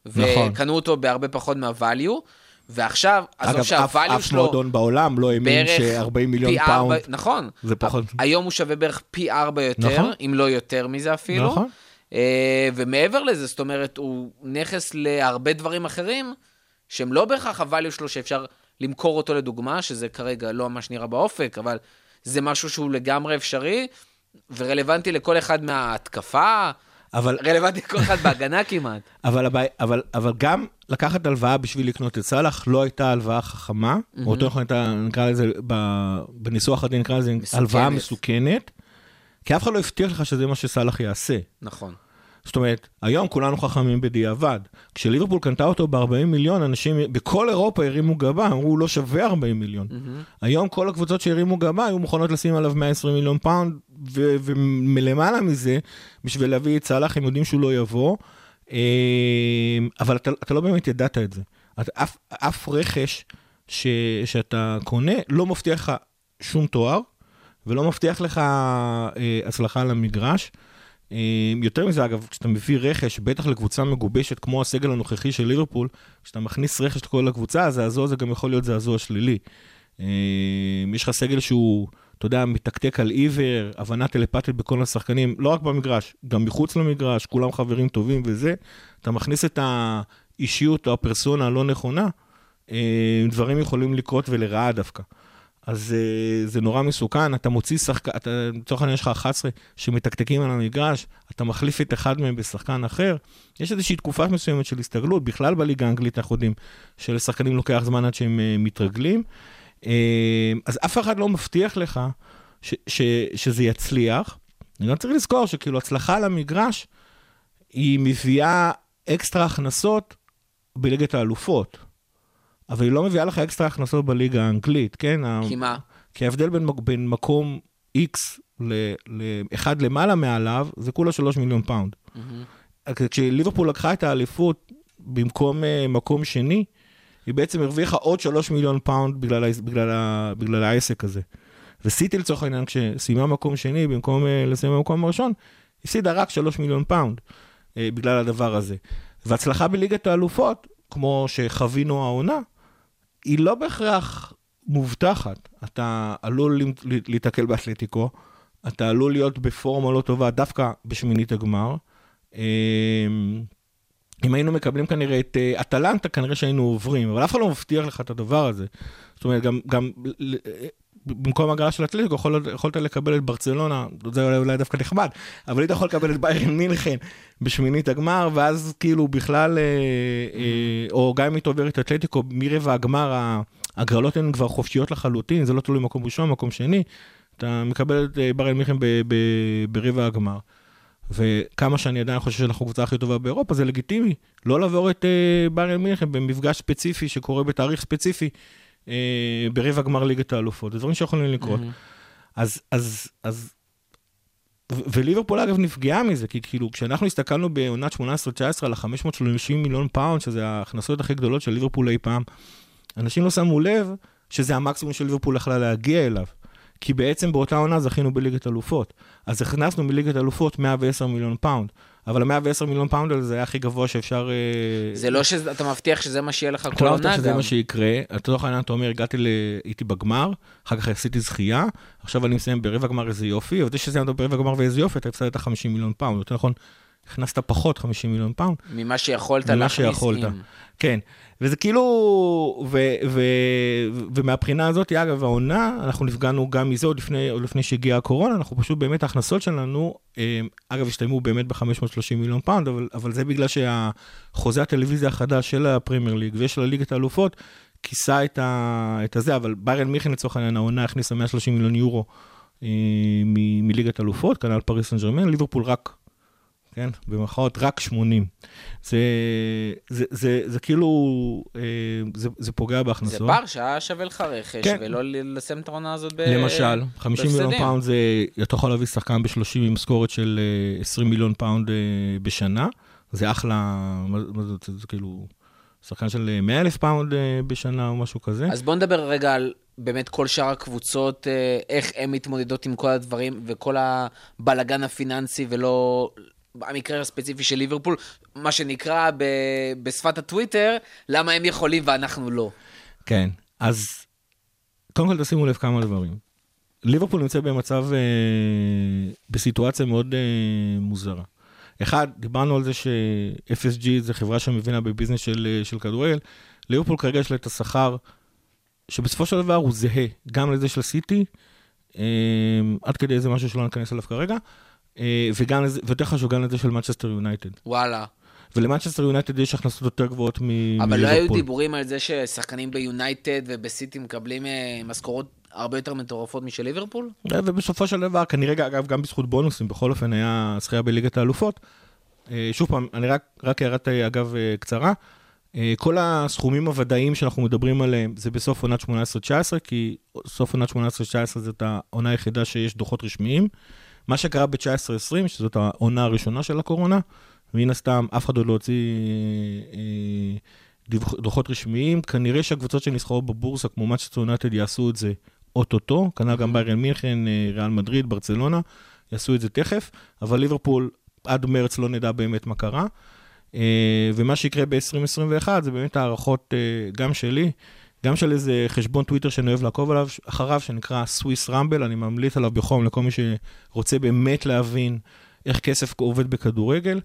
נכון. וקנו אותו בהרבה פחות מה-value, ועכשיו, עזוב אגב, אף, שה- value אף שלו... מועדון בעולם לא האמין בערך ש-40 מיליון פאונד. נכון. זה פחות. היום הוא שווה בערך פי ארבע יותר, נכון. אם לא יותר מזה אפילו. נכון. אה, ומעבר לזה, זאת אומרת, הוא נכס להרבה דברים אחרים, שהם לא בהכרח ה value שלו שאפשר למכור אותו לדוגמה, שזה כרגע לא ממש נראה באופק, אבל זה משהו שהוא לגמרי אפשרי, ורלוונטי לכל אחד מההתקפה, אבל, רלוונטי לכל אחד בהגנה כמעט. אבל, הבעיה- אבל, אבל גם לקחת הלוואה בשביל לקנות את סאלח לא הייתה הלוואה חכמה, או יותר נכון הייתה, נקרא לזה, בניסוח הדין נקרא לזה מסוכנת. הלוואה מסוכנת, כי אף אחד לא הבטיח לך שזה מה שסאלח יעשה. נכון. זאת אומרת, היום כולנו חכמים בדיעבד. כשליברפול קנתה אותו ב-40 מיליון, אנשים בכל אירופה הרימו גבה, אמרו, הוא לא שווה 40 מיליון. היום כל הקבוצות שהרימו גבה היו מוכנות לשים עליו 120 מיליון פאונד, ו- ומלמעלה מזה, בשביל להביא את סאלח, הם יודעים שהוא לא יבוא, אה, אבל אתה, אתה לא באמת ידעת את זה. אתה, אף, אף רכש ש, שאתה קונה לא מבטיח לך שום תואר, ולא מבטיח לך אה, הצלחה על המגרש. אה, יותר מזה, אגב, כשאתה מביא רכש, בטח לקבוצה מגובשת כמו הסגל הנוכחי של ליברפול, כשאתה מכניס רכש לכל הקבוצה, הזעזוע הזה גם יכול להיות זעזוע שלילי. אה, יש לך סגל שהוא, אתה יודע, מתקתק על עיוור, הבנה טלפתית בכל השחקנים, לא רק במגרש, גם מחוץ למגרש, כולם חברים טובים וזה, אתה מכניס את האישיות או הפרסונה הלא נכונה, אה, דברים יכולים לקרות ולרעה דווקא. אז אה, זה נורא מסוכן, אתה מוציא שחקן, לצורך העניין יש לך 11 שמתקתקים על המגרש, אתה מחליף את אחד מהם בשחקן אחר, יש איזושהי תקופה מסוימת של הסתגלות, בכלל בליגה האנגלית אנחנו יודעים שלשחקנים לוקח זמן עד שהם אה, מתרגלים, אה, אז אף אחד לא מבטיח לך ש, ש, שזה יצליח. אני גם צריך לזכור שכאילו הצלחה על היא מביאה אקסטרה הכנסות בליגת האלופות. אבל היא לא מביאה לך אקסטרה הכנסות בליגה האנגלית, כן? כי מה? כי ההבדל בין, בין מקום X לאחד למעלה מעליו, זה כולה 3 מיליון פאונד. כשליברפול לקחה את האליפות במקום אה, מקום שני, היא בעצם הרוויחה עוד 3 מיליון פאונד בגלל, בגלל, בגלל העסק הזה. וסיטי לצורך העניין, כשסיימה מקום שני, במקום אה, לסיים במקום הראשון, הפסידה רק 3 מיליון פאונד אה, בגלל הדבר הזה. והצלחה בליגת האלופות, כמו שחווינו העונה, היא לא בהכרח מובטחת. אתה עלול ל- להיתקל באתלטיקו, אתה עלול להיות בפורמה לא טובה דווקא בשמינית הגמר. אמ, אם היינו מקבלים כנראה את אה, אטלנטה, כנראה שהיינו עוברים, אבל אף אחד לא מבטיח לך את הדבר הזה. זאת אומרת, גם, גם במקום הגרלה של אתלטיקו, יכול, יכולת לקבל את ברצלונה, זה אולי, אולי דווקא נחמד, אבל היית יכול לקבל את ביירן מינכן בשמינית הגמר, ואז כאילו בכלל, אה, אה, או גם אם היית עובר את אתלטיקו, מרבע הגמר, הגרלות הן כבר חופשיות לחלוטין, זה לא תלוי מקום ראשון, מקום שני, אתה מקבל את אה, ביירן מינכן ברבע הגמר. וכמה שאני עדיין חושב שאנחנו הקבוצה הכי טובה באירופה, זה לגיטימי. לא לעבור את אה, ביירן מינכן במפגש ספציפי שקורה בתאריך ספציפי אה, ברבע גמר ליגת האלופות. זה דברים שיכולים לקרות. אז, אז, אז, ו- וליברפול אגב נפגעה מזה, כי כאילו כשאנחנו הסתכלנו בעונת 18-19 על ה-530 מיליון פאונד, שזה ההכנסות הכי גדולות של ליברפול אי פעם, אנשים לא שמו לב שזה המקסימום שליברפול יכלה להגיע אליו. כי בעצם באותה עונה זכינו בליגת אלופות. אז הכנסנו מליגת אלופות 110 מיליון פאונד. אבל ה-110 מיליון פאונד האלה זה היה הכי גבוה שאפשר... אה, זה לא שאתה מבטיח שזה מה שיהיה לך אתה כל לא עונה מבטיח שזה גם. מה שיקרה, לצורך העניין אתה אומר, הגעתי, ל... הייתי בגמר, אחר כך עשיתי זכייה, עכשיו אני מסיים ברבע גמר איזה יופי, אבל זה שסיימת ברבע גמר ואיזה יופי, אתה הפסדת 50 מיליון פאונד, יותר נכון, הכנסת פחות 50 מיליון פאונד. ממה שיכולת ממה להכניס שיכולת. עם. כן, וזה כאילו, ו, ו, ו, ומהבחינה הזאת, אגב, העונה, אנחנו נפגענו גם מזה עוד לפני, עוד לפני שהגיעה הקורונה, אנחנו פשוט באמת, ההכנסות שלנו, אה, אגב, הסתיימו באמת ב-530 מיליון פאונד, אבל, אבל זה בגלל שהחוזה הטלוויזיה החדש של הפרמייר ליג ושל הליגת האלופות, כיסה את, ה, את הזה, אבל ביירן מינכן לצורך העניין, העונה הכניסה 130 מיליון יורו אה, מ- מליגת אלופות, כנ"ל פריס סן ג'רמן, ליברפול רק, כן, במרכאות רק 80. זה, זה, זה, זה כאילו, אה, זה, זה פוגע זה בהכנסות. בר שהיה שווה לך רכש, כן. ולא לסיים את העונה הזאת ב... למשל, 50 מיליון בהפסדים. פאונד זה, אתה יכול להביא שחקן ב-30 עם משכורת של אה, 20 מיליון פאונד אה, בשנה, זה אחלה, מה מה זה, זה, זה כאילו, שחקן של אה, 100 אלף פאונד אה, בשנה או משהו כזה. אז בוא נדבר רגע על באמת כל שאר הקבוצות, אה, איך הן מתמודדות עם כל הדברים וכל הבלגן הפיננסי, ולא המקרה הספציפי של ליברפול, מה שנקרא ב, בשפת הטוויטר, למה הם יכולים ואנחנו לא. כן, אז קודם כל תשימו לב כמה דברים. ליברפול נמצא במצב, אה, בסיטואציה מאוד אה, מוזרה. אחד, דיברנו על זה ש-FSG זה חברה שמבינה בביזנס של, אה, של כדורגל. ליברפול כרגע יש לה את השכר שבסופו של דבר הוא זהה גם לזה של סיטי, אה, עד כדי איזה משהו שלא ניכנס אליו כרגע, אה, וגם לזה, ויותר חשוב, גם לזה של מנצ'סטר יונייטד. וואלה. ולמנצ'סטר יונייטד יש הכנסות יותר גבוהות מ- מליברפול. אבל לא היו דיבורים על זה ששחקנים ביונייטד ובסיטי מקבלים אה, משכורות הרבה יותר מטורפות משל ליברפול? ובסופו של דבר, כנראה, אגב, גם בזכות בונוסים, בכל אופן היה זכייה בליגת האלופות. אה, שוב פעם, אני רק, רק הערת, אה, אגב, אה, קצרה. אה, כל הסכומים הוודאיים שאנחנו מדברים עליהם, זה בסוף עונת 18-19, כי סוף עונת 18-19 זאת העונה היחידה שיש דוחות רשמיים. מה שקרה ב-19-20, שזאת העונה הראשונה של הקורונה, מן הסתם, אף אחד עוד לא הוציא אה, דוחות רשמיים. כנראה שהקבוצות שנסחרות בבורסה, כמו מצ'סטר יונייטד, יעשו את זה אוטוטו, כנ"ל גם ביירן מינכן, ריאל מדריד, ברצלונה, יעשו את זה תכף, אבל ליברפול, עד מרץ לא נדע באמת מה קרה. אה, ומה שיקרה ב-2021 זה באמת הערכות אה, גם שלי, גם של איזה חשבון טוויטר שאני אוהב לעקוב עליו, אחריו, שנקרא סוויס רמבל, אני ממליץ עליו בחום לכל מי שרוצה באמת להבין איך כסף עובד בכדורגל.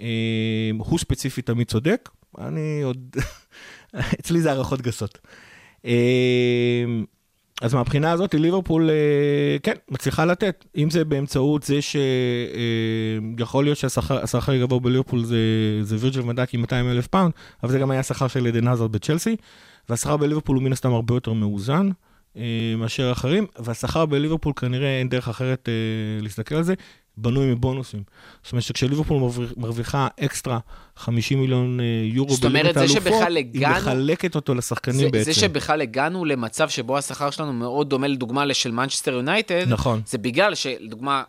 אה, הוא ספציפית תמיד צודק, אני עוד... אצלי זה הערכות גסות. אה, אז מהבחינה הזאת, ליברפול, אה, כן, מצליחה לתת. אם זה באמצעות זה שיכול להיות שהשכר השכר הגבוה בליברפול זה, זה וירג'ל ונדק עם 200 אלף פאונד, אבל זה גם היה השכר של עדן עזרד בצ'לסי, והשכר בליברפול הוא מן הסתם הרבה יותר מאוזן אה, מאשר אחרים, והשכר בליברפול כנראה אין דרך אחרת אה, להסתכל על זה, בנוי מבונוסים. זאת אומרת שכשליברפול מרוויח- מרוויחה אקסטרה 50 מיליון אה, יורו בליגת האלופות, היא מחלקת אותו לשחקנים זה, בעצם. זה שבכלל הגענו למצב שבו השכר שלנו מאוד דומה לדוגמה לשל מנצ'סטר יונייטד, נכון. זה בגלל שלדוגמה,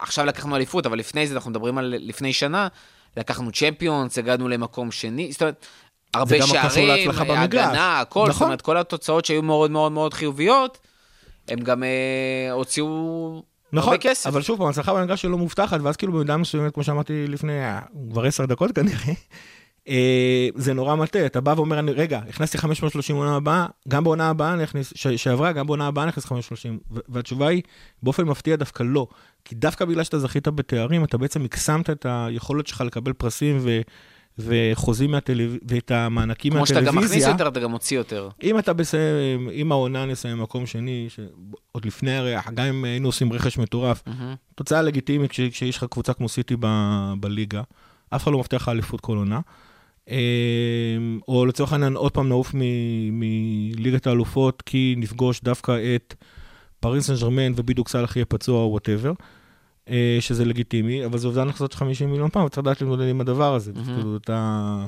עכשיו לקחנו אליפות, אבל לפני זה אנחנו מדברים על לפני שנה, לקחנו צ'מפיונס, הגענו למקום שני, זאת אומרת, הרבה שערים. הגנה, הכל, זאת נכון. אומרת, כל התוצאות שהיו מאוד מאוד מאוד חיוביות, הם גם אה, הוציאו נכון, הרבה כסף. אבל שוב פעם, הצלחה במגרש שלו מובטחת, ואז כאילו במידה מסוימת, כמו שאמרתי לפני, אה, כבר עשר דקות כנראה, אה, זה נורא מטה, אתה בא ואומר, אני, רגע, הכנסתי 530 עונה הבאה, גם בעונה הבאה אני אכניס, ש- שעברה, גם בעונה הבאה אני אכניס 530, ו- והתשובה היא, באופן מפתיע דווקא לא, כי דווקא בגלל שאתה זכית בתארים, אתה בעצם הקסמת את היכולת שלך לקבל פרסים ו... וחוזים מהטלוויזיה, ואת המענקים כמו שאתה מהטלוויזיה. גם מכניס יותר, אתה גם מוציא יותר. אם אתה בסיים, אם העונה נסיים מקום שני, ש- עוד לפני הרי, גם אם היינו עושים רכש מטורף, מהמם. תוצאה לגיטימית כש- כשיש לך קבוצה כמו סיטי ב- בליגה, אף אחד לא מבטיח לך אליפות כל עונה. אה, או לצורך העניין עוד פעם נעוף מ- מליגת האלופות, כי נפגוש דווקא את פריס סן ג'רמן ובדיוק סאלח יהיה פצוע או whatever, שזה לגיטימי, אבל זה אובדן הכנסות של 50 מיליון פאונד, וצריך לדעת להתמודד עם הדבר הזה. כאילו, אתה...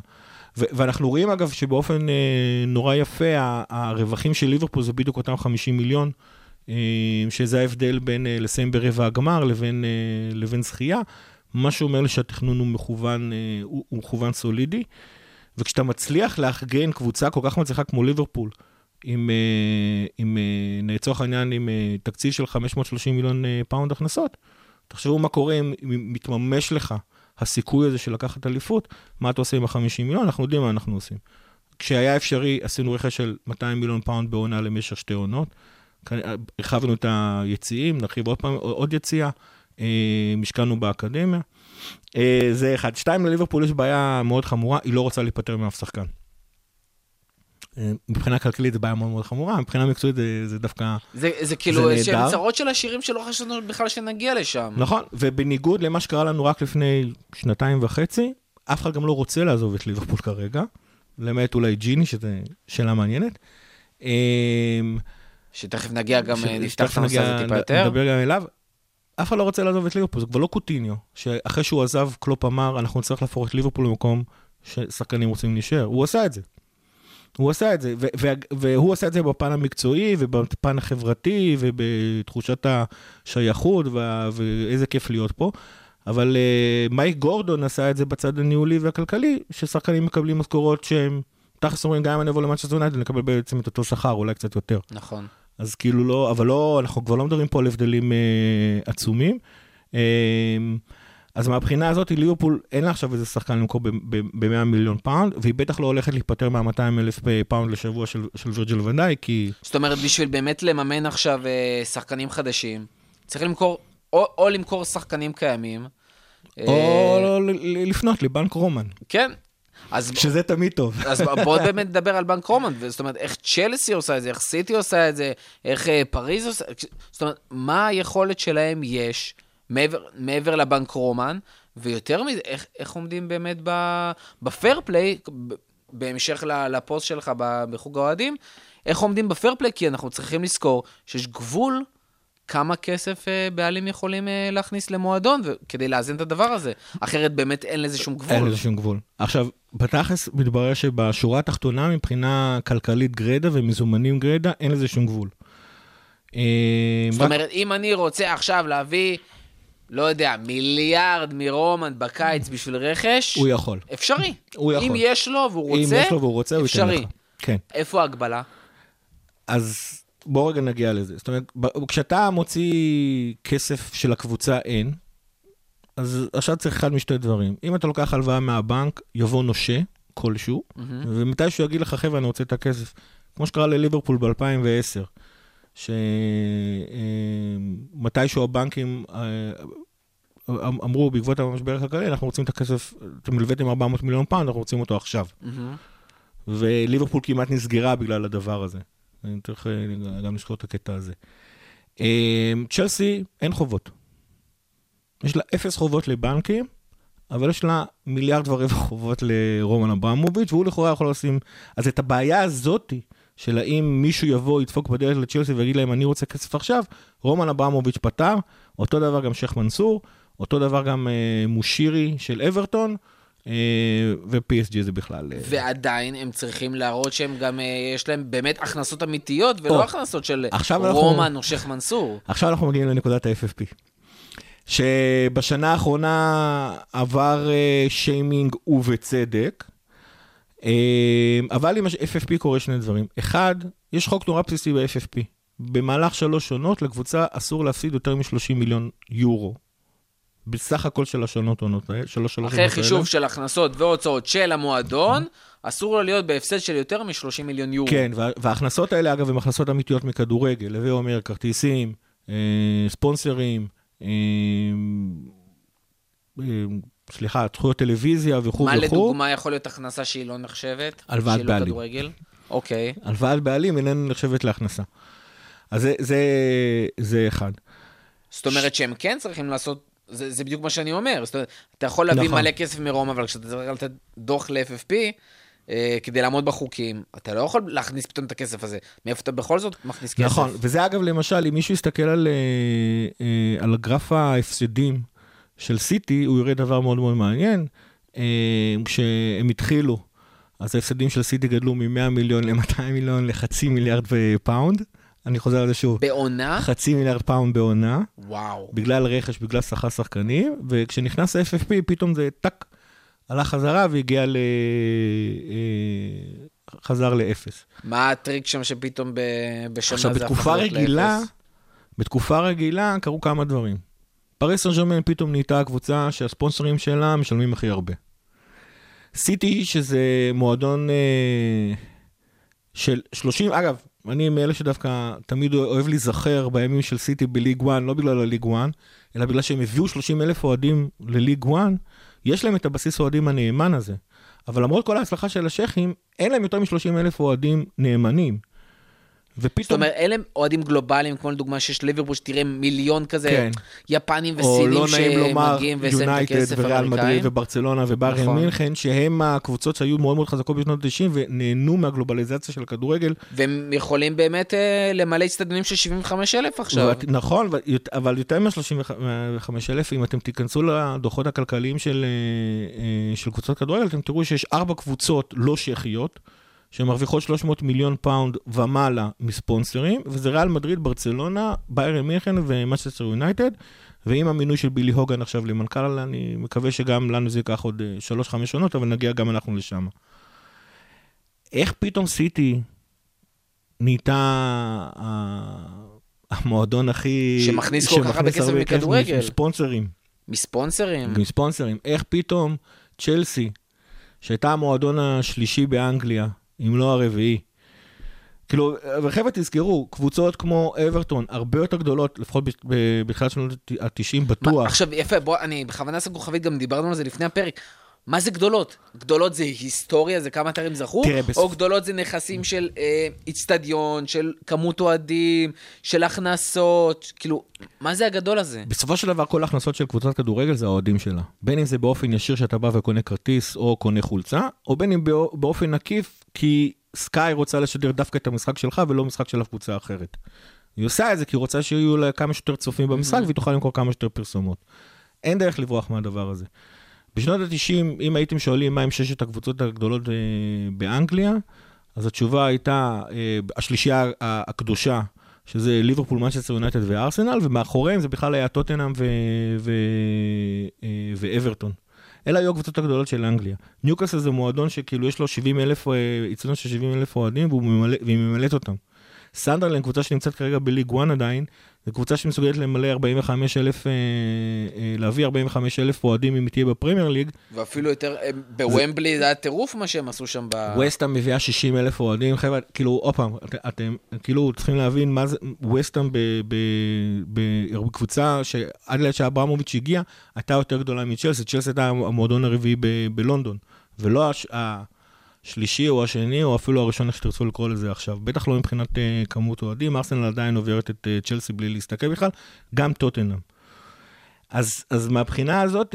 ואנחנו רואים אגב שבאופן אה, נורא יפה, הרווחים של ליברפול זה בדיוק אותם 50 מיליון, אה, שזה ההבדל בין אה, לסיים ברבע הגמר לבין, אה, לבין זכייה. מה שאומר לי שהתכנון הוא מכוון, אה, הוא, הוא מכוון סולידי. וכשאתה מצליח לארגן קבוצה כל כך מצליחה כמו ליברפול, עם, אה, עם אה, לצורך העניין, עם אה, תקציב של 530 מיליון אה, פאונד הכנסות, תחשבו מה קורה אם, מתממש לך הסיכוי הזה של לקחת אליפות, מה אתה עושה עם ה-50 מיליון? אנחנו יודעים מה אנחנו עושים. כשהיה אפשרי, עשינו רכש של 200 מיליון פאונד בעונה למשך שתי עונות. הרחבנו את היציעים, נרחיב עוד פעם עוד יציע. אה, השקענו באקדמיה. אה, זה אחד. שתיים, לליברפול יש בעיה מאוד חמורה, היא לא רוצה להיפטר מאף שחקן. מבחינה כלכלית זו בעיה מאוד מאוד חמורה, מבחינה מקצועית זה, זה דווקא... זה, זה כאילו זה איזשהם. צרות של השירים שלא חשבנו בכלל שנגיע לשם. נכון, ובניגוד למה שקרה לנו רק לפני שנתיים וחצי, אף אחד גם לא רוצה לעזוב את ליברפול כרגע, למעט אולי ג'יני, שזו שאלה מעניינת. אה, שתכף נגיע גם, ש- נפתח את הנושא הזה טיפה יותר. נדבר גם אליו. אף אחד לא רוצה לעזוב את ליברפול, זה כבר לא קוטיניו, שאחרי שהוא עזב, קלופ אמר, אנחנו נצטרך להפוך את ליברפול למקום ששחקנים רוצים להישאר. הוא עשה את זה. הוא עשה את זה, ו- ו- והוא עשה את זה בפן המקצועי ובפן החברתי ובתחושת השייכות וה- ואיזה כיף להיות פה. אבל אה, מייק גורדון עשה את זה בצד הניהולי והכלכלי, ששחקנים מקבלים משכורות שהם, תכלס אומרים, גם אם אני אבוא למנצ'סטר יונייטד, נקבל בעצם את אותו שכר, אולי קצת יותר. נכון. אז כאילו לא, אבל לא, אנחנו כבר לא מדברים פה על הבדלים אה, עצומים. אה, אז מהבחינה הזאת, ליברפול, אין לה עכשיו איזה שחקן למכור ב-100 מיליון פאונד, והיא בטח לא הולכת להיפטר מה-200 אלף פאונד לשבוע של, של וירג'יל ואן דייק, כי... זאת אומרת, בשביל באמת לממן עכשיו אה, שחקנים חדשים, צריך למכור, או, או למכור שחקנים קיימים. או אה, לא, ל- ל- לפנות לבנק רומן, כן. אז, שזה תמיד טוב. אז בואו באמת נדבר על בנק רומן, זאת אומרת, איך צ'לסי עושה את זה, איך סיטי עושה את זה, איך אה, פריז עושה, זאת אומרת, מה היכולת שלהם יש מעבר, מעבר לבנק רומן, ויותר מזה, איך, איך עומדים באמת ב fair play, בהמשך לפוסט שלך בחוג האוהדים, איך עומדים ב fair play, כי אנחנו צריכים לזכור שיש גבול כמה כסף אה, בעלים יכולים אה, להכניס למועדון, כדי לאזן את הדבר הזה. אחרת באמת אין לזה שום גבול. אין לזה שום גבול. עכשיו, בתכלס מתברר שבשורה התחתונה, מבחינה כלכלית גרידא ומזומנים גרידא, אין לזה שום גבול. אה, זאת אומרת, אם אני רוצה עכשיו להביא, לא יודע, מיליארד מרומן בקיץ בשביל רכש, הוא יכול. אפשרי. הוא יכול. אם יש לו והוא אם רוצה, יש לו והוא רוצה, הוא ייתן אפשרי. לך. כן. איפה ההגבלה? אז בואו רגע נגיע לזה. זאת אומרת, כשאתה מוציא כסף של הקבוצה אין, אז עכשיו צריך אחד משתי דברים. אם אתה לוקח הלוואה מהבנק, יבוא נושה כלשהו, ומתי שהוא יגיד לך, חבר'ה, אני רוצה את הכסף. כמו שקרה לליברפול ב-2010, שמתישהו הבנקים אה, אמ- אמרו, בעקבות המשבר הכלכלי, אנחנו רוצים את הכסף, אתם הלוויתם 400 מיליון פאונד, אנחנו רוצים אותו עכשיו. וליברפול כמעט נסגרה בגלל הדבר הזה. אני צריך אה, גם לזכור את הקטע הזה. אה, צ'לסי, אין חובות. יש לה אפס חובות לבנקים, אבל יש לה מיליארד ורבע חובות לרומן אברמוביץ', והוא לכאורה יכול לשים... אז את הבעיה הזאתי, של האם מישהו יבוא, ידפוק בדלת לצ'לסי ויגיד להם, אני רוצה כסף עכשיו, רומן אברמוביץ' פתר, אותו דבר גם שייח' מנסור, אותו דבר גם אה, מושירי של אברטון, אה, ו-PSG זה בכלל... אה, ועדיין הם צריכים להראות שהם גם, אה, יש להם באמת הכנסות אמיתיות, ולא או, הכנסות של עכשיו אנחנו- רומן או שייח' מנסור. עכשיו אנחנו מגיעים לנקודת ה-FFP. שבשנה האחרונה עבר שיימינג ובצדק, אבל עם ה-FFP קורה שני דברים. אחד, יש חוק נורא בסיסי ב-FFP. במהלך שלוש שונות לקבוצה אסור להפסיד יותר מ-30 מיליון יורו. בסך הכל של השונות עונות האלה, שלוש שלוש אחרי עונות האלה. חישוב של הכנסות והוצאות של המועדון, אסור לו להיות בהפסד של יותר מ-30 מיליון יורו. כן, וה- וההכנסות האלה, אגב, הן הכנסות אמיתיות מכדורגל. הווה אומר, כרטיסים, אה, ספונסרים, אה, אה, סליחה, זכויות טלוויזיה וכו' מה וכו'. לדוגמה יכול להיות הכנסה שהיא לא נחשבת? הלוואת שהיא לא בעלים. כדורגל? אוקיי. הלוואת בעלים איננה נחשבת להכנסה. אז זה, זה, זה אחד. זאת אומרת שהם כן צריכים לעשות, זה, זה בדיוק מה שאני אומר. זאת אומרת, אתה יכול להביא נכון. מלא כסף מרומא, אבל כשאתה צריך לתת דוח ל-FFP, אה, כדי לעמוד בחוקים, אתה לא יכול להכניס פתאום את הכסף הזה. מאיפה אתה בכל זאת מכניס כסף? נכון, וזה אגב, למשל, אם מישהו יסתכל על, אה, אה, על הגרף ההפסדים של סיטי, הוא יראה דבר מאוד מאוד מעניין. אה, כשהם התחילו, אז ההפסדים של סיטי גדלו מ-100 מיליון ל-200 מיליון לחצי מיליארד פאונד. אני חוזר על זה שוב. בעונה? חצי מיליארד פאונד בעונה, וואו. בגלל רכש, בגלל שכר שחקנים, וכשנכנס ה-FFP, פתאום זה טאק, הלך חזרה והגיע ל... אה, חזר לאפס. מה הטריק שם שפתאום בשנה עכשיו, זה הפך בתקופה להיות רגילה, לאפס? בתקופה רגילה קרו כמה דברים. פריס סן ג'רמן פתאום נהייתה הקבוצה שהספונסרים שלה משלמים הכי הרבה. סיטי, שזה מועדון אה, של 30, אגב, אני מאלה שדווקא תמיד אוהב להיזכר בימים של סיטי בליג 1, לא בגלל הליג 1, אלא בגלל שהם הביאו 30 אלף אוהדים לליג 1, יש להם את הבסיס האוהדים הנאמן הזה. אבל למרות כל ההצלחה של השייחים, אין להם יותר מ-30 אלף אוהדים נאמנים. זאת ופתאום... אומרת, אלה אוהדים גלובליים, כמו לדוגמה שיש ליברפול, שתראה מיליון כזה, כן. יפנים או וסינים לא נעים לומר שמגיעים ושמים את יונייטד הכסף וריאל מדריד. וברצלונה ובארן נכון. מינכן, שהם הקבוצות שהיו מאוד מאוד חזקות בשנות ה-90 ונהנו מהגלובליזציה של הכדורגל. והם יכולים באמת אה, למלא אצטדיונים של 75 אלף עכשיו. ואת- נכון, אבל יותר מה-35 אלף, אם אתם תיכנסו לדוחות הכלכליים של, אה, אה, של קבוצות כדורגל, אתם תראו שיש ארבע קבוצות לא שייח'יות, שמרוויחות 300 מיליון פאונד ומעלה מספונסרים, וזה ריאל מדריד, ברצלונה, ביירן מינכן ומנצ'סטר יונייטד, ועם המינוי של בילי הוגאן עכשיו למנכ"ל, אני מקווה שגם לנו זה ייקח עוד 3-5 שנות, אבל נגיע גם אנחנו לשם. איך פתאום סיטי נהייתה ה- המועדון הכי... שמכניס כל כך הרבה כסף מכדורגל. מספונסרים. מספונסרים. מספונסרים. איך פתאום צ'לסי, שהייתה המועדון השלישי באנגליה, אם לא הרביעי, כאילו, אבל חבר'ה תזכרו, קבוצות כמו אברטון, הרבה יותר גדולות, לפחות בתחילת שנות ה-90 מה, בטוח. עכשיו, יפה, בוא, אני בכוונה שם כוכבית, גם דיברנו על זה לפני הפרק. מה זה גדולות? גדולות זה היסטוריה, זה כמה אתרים זכו? תראה, בסופ- או גדולות זה נכסים של אה, איצטדיון, של כמות אוהדים, של הכנסות, כאילו, מה זה הגדול הזה? בסופו של דבר כל ההכנסות של קבוצת כדורגל זה האוהדים שלה. בין אם זה באופן ישיר שאתה בא וקונה כרטיס או קונה חולצה, או בין אם באו- באופן עקיף כי סקאי רוצה לשדר דווקא את המשחק שלך ולא משחק של אף קבוצה אחרת. היא עושה את זה כי היא רוצה שיהיו לה כמה שיותר צופים במשחק והיא תוכל למכור כמה שיותר פרסומות. אין דרך לברוח מהדבר הזה. בשנות ה-90, אם הייתם שואלים מה הם ששת הקבוצות הגדולות אה, באנגליה, אז התשובה הייתה אה, השלישייה הקדושה, שזה ליברפול, מנצ'סטר יונייטד וארסנל, ומאחוריהם זה בכלל היה טוטנאם אה, ואברטון. אלה היו הקבוצות הגדולות של אנגליה. ניוקאסל זה מועדון שכאילו יש לו 70 אלף, איצטדיון של 70 אלף אוהדים והיא ממלאת אותם. סנדרלנד, קבוצה שנמצאת כרגע בליג 1 עדיין, זו קבוצה שמסוגלת למלא 45 אלף, אה, אה, להביא 45 אלף אוהדים אם היא תהיה בפרמייר ליג. ואפילו יותר, אה, בוומבלי זה היה טירוף מה שהם עשו שם ב... ווסטהאם מביאה 60 אלף אוהדים, חבר'ה, כאילו, עוד פעם, את- אתם כאילו צריכים להבין מה זה, ווסטהאם בקבוצה שעד לעת שאברמוביץ' הגיע, הייתה יותר גדולה מצ'לסי, צ'לסי הייתה המועדון הרביעי בלונדון, ולא הש- השלישי או השני, או אפילו הראשון, איך שתרצו לקרוא לזה עכשיו. בטח לא מבחינת אה, כמות אוהדים, ארסנל עדיין עוברת את אה, צ'לסי בלי להסתכל בכלל, גם טוטנאם. אז, אז מהבחינה הזאת,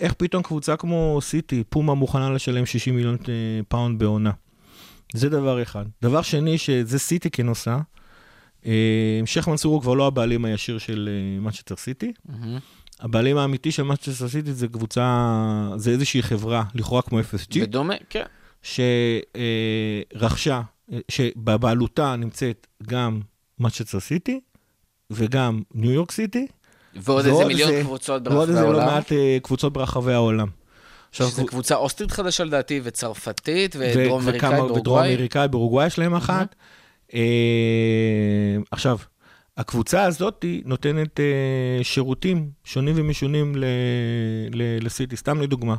איך פתאום קבוצה כמו סיטי, פומה מוכנה לשלם 60 מיליון אה, פאונד בעונה. זה דבר אחד. דבר שני, שזה סיטי עושה, אה, שייח' מנסור הוא כבר לא הבעלים הישיר של מנצ'סטר סיטי. מהמם. הבעלים האמיתי של מנצ'סטר סיטי זה קבוצה, זה איזושהי חברה, לכאורה כמו FSG, בדומה, כן. שרכשה, שבבעלותה נמצאת גם מנצ'סטר סיטי וגם ניו יורק סיטי. ועוד איזה מיליון קבוצות ועוד ברחבי איזה לא העולם. מעט אה, קבוצות ברחבי העולם. עכשיו, שזו קבוצה אוסטרית חדשה לדעתי, וצרפתית, ודרום וכמה- אמריקאית, ודרום באורוגוואי. אמריקאי, באורוגוואי יש להם אחת. אה, עכשיו, הקבוצה הזאת נותנת אה, שירותים שונים ומשונים ל- ל- לסיטי. סתם לדוגמה,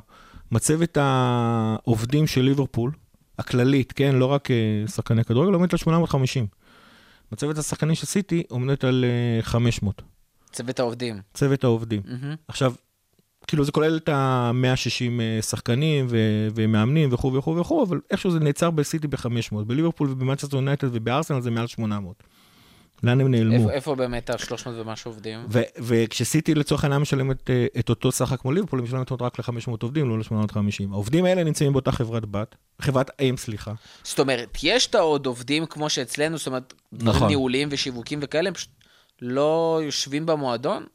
מצבת העובדים של ליברפול, הכללית, כן, לא רק אה, שחקני כדורגל, עומדת על 850. מצבת השחקנים של סיטי עומדת על אה, 500. צוות העובדים. צוות העובדים. מהמם. עכשיו, כאילו זה כולל את ה-160 שחקנים ו- ומאמנים וכו' וכו' וכו', אבל איכשהו זה נעצר בסיטי ב-500. בליברפול ובמנצ'סטר יונייטד ובארסנל זה מעל 800. לאן הם נעלמו? איפה- איפה באמת ה-300 ומשהו עובדים? ו- וכשסיטי לצורך העניין משלמת אה, את אותו סך כמו ליברפול, היא משלמת רק ל-500 עובדים, לא ל-850. העובדים האלה נמצאים באותה חברת בת, חברת אם, סליחה. זאת אומרת, יש את העוד עובדים כמו שאצלנו, זאת אומרת, נכון. ניהוליים ושיווקים וכאלה, הם פשוט לא יושבים במועדון?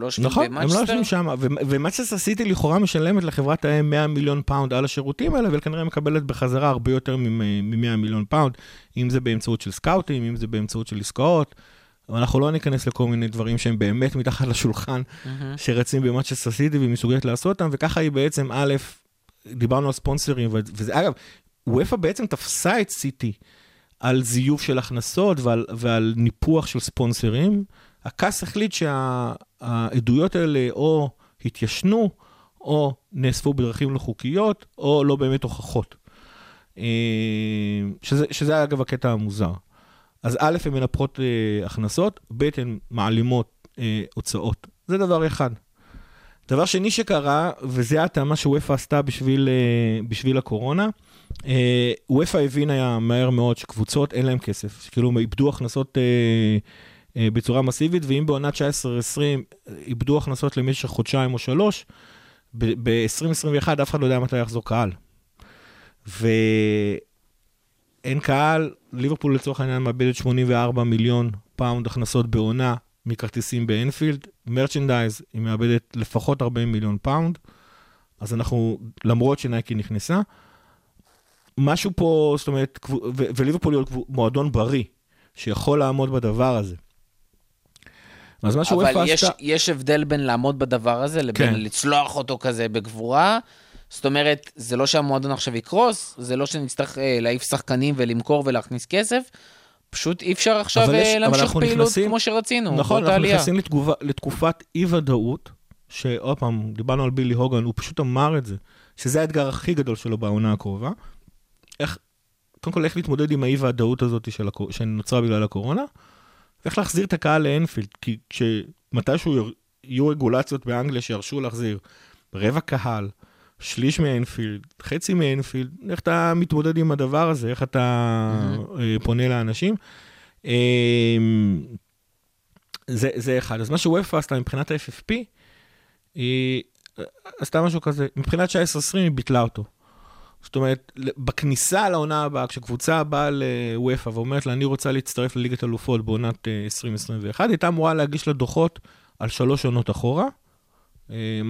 לא יושבים נכון, הם לא במנצ'סטר? יושבים שם, ומנצ'סטר סיטי לכאורה משלמת לחברת האם 100 מיליון פאונד על השירותים האלה, אבל כנראה מקבלת בחזרה הרבה יותר מ-100 מיליון פאונד, אם זה באמצעות של סקאוטים, אם זה באמצעות של עסקאות. אנחנו לא ניכנס לכל מיני דברים שהם באמת מתחת לשולחן, מהמם. שרצים במנצ'סטר סיטי והיא מסוגלת לעשות אותם, וככה היא בעצם, א', דיברנו על ספונסרים, וזה, אגב, וופא בעצם תפסה את סיטי על זיוף של הכנסות ועל, ועל ניפוח של ספונסרים. הכס החליט שהעדויות האלה או התיישנו, או נאספו בדרכים לא חוקיות, או לא באמת הוכחות. אה, שזה, שזה אגב הקטע המוזר. אז א', הן מנפחות אה, הכנסות, ב', הן מעלימות אה, הוצאות. זה דבר אחד. דבר שני שקרה, וזה ההתאמה שוופא עשתה בשביל, אה, בשביל הקורונה, אה, וופא הבינה מהר מאוד שקבוצות אין להם כסף, שכאילו הם איבדו הכנסות אה, בצורה מסיבית, ואם בעונה 19-20 איבדו הכנסות למשך חודשיים או שלוש, ב-2021 אף אחד לא יודע מתי יחזור קהל. ואין קהל, ליברפול לצורך העניין מאבדת 84 מיליון פאונד הכנסות בעונה מכרטיסים באנפילד, merchandise היא מאבדת לפחות 40 מיליון פאונד, אז אנחנו, למרות שנייקי נכנסה, משהו פה, זאת אומרת, ו- וליברפול היא מועדון בריא, שיכול לעמוד בדבר הזה. אז מה שאופ"א עשתה... אבל יש, יש הבדל בין לעמוד בדבר הזה לבין כן. לצלוח אותו כזה בגבורה. זאת אומרת, זה לא שהמועדון עכשיו יקרוס, זה לא שנצטרך אה, להעיף שחקנים ולמכור ולהכניס כסף. פשוט אי אפשר עכשיו יש, אה, להמשיך פעילות נכנסים, כמו שרצינו. נכון, אנחנו עלייה. נכנסים לתגובה, לתקופת אי-ודאות, שעוד פעם, דיברנו על בילי הוגן, הוא פשוט אמר את זה, שזה האתגר הכי גדול שלו בעונה הקרובה. איך, קודם כל, איך להתמודד עם האי-ודאות הזאת של, שנוצרה בגלל הקורונה, ואיך להחזיר את הקהל לאנפילד, כי כשמתישהו יהיו רגולציות באנגליה שירשו להחזיר רבע קהל, שליש מאנפילד, חצי מאנפילד, איך אתה מתמודד עם הדבר הזה, איך אתה mm-hmm. פונה לאנשים. אמ, זה, זה אחד. אז מה שוופא עשתה מבחינת ה-FFP, היא עשתה משהו כזה, מבחינת 19-20 היא ביטלה אותו. זאת אומרת, בכניסה לעונה הבאה, כשקבוצה באה לוופא ואומרת לה, אני רוצה להצטרף לליגת אלופות בעונת 2021, היא הייתה אמורה להגיש לה דוחות על שלוש עונות אחורה.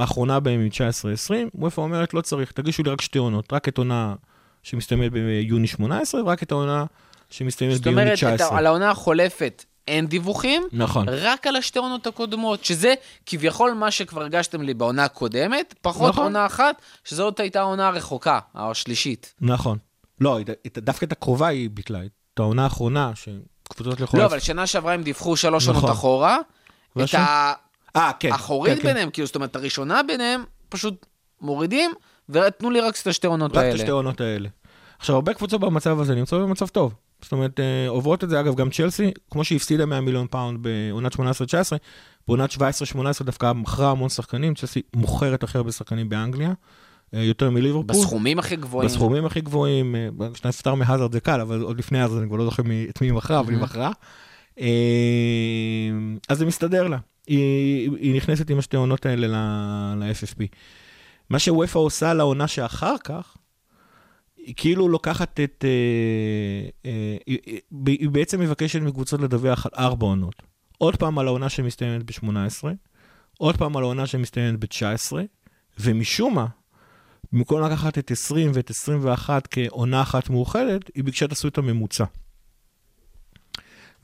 האחרונה בהם היא 19-20, וופא אומרת, לא צריך, תגישו לי רק שתי עונות, רק את עונה שמסתיימת ביוני 18, ורק את העונה שמסתיימת ביוני 19. זאת אומרת, על העונה החולפת אין דיווחים, נכון. רק על השתי עונות הקודמות, שזה כביכול מה שכבר הגשתם לי בעונה הקודמת, פחות נכון. עונה אחת, שזאת הייתה העונה הרחוקה, השלישית. נכון. לא, דווקא את הקרובה היא ביטלה, את העונה האחרונה, שקבוצות יכולות... לא, אבל שנה שעברה הם דיווחו שלוש נכון. עונות אחורה. את ה... 아, כן, האחורית כן, כן. ביניהם. כאילו, זאת אומרת, הראשונה ביניהם, פשוט מורידים, ותנו לי רק את השתי עונות האלה. רק את השתי עונות האלה. עכשיו, הרבה קבוצות במצב הזה נמצאות במצב טוב. זאת אומרת, אה, עוברות את זה, אגב, גם צ'לסי, כמו שהיא הפסידה 100 מיליון פאונד בעונת 18-19, בעונת 17-18 דווקא מכרה המון שחקנים, צ'לסי מוכרת הכי הרבה שחקנים באנגליה, אה, יותר מליברפול. בסכומים הכי גבוהים. בסכומים הכי גבוהים, אה, כשנפטר מהאזרד זה קל, אבל עוד לפני האזרד אני כבר לא זוכר את מי היא מכרה, אבל היא מכרה. אז זה מסתדר לה. היא, היא נכנסת עם השתי העונות האלה ל-FFP. מה שוופא עושה לעונה שאחר כך, היא כאילו לוקחת את... אה, אה, היא, היא בעצם מבקשת מקבוצות לדווח על ארבע עונות. עוד פעם על העונה שמסתיימת ב-18, עוד פעם על העונה שמסתיימת ב-19, ומשום מה, במקום לקחת את 20 ואת 21 כעונה אחת מאוחדת, היא ביקשה תעשו את הממוצע.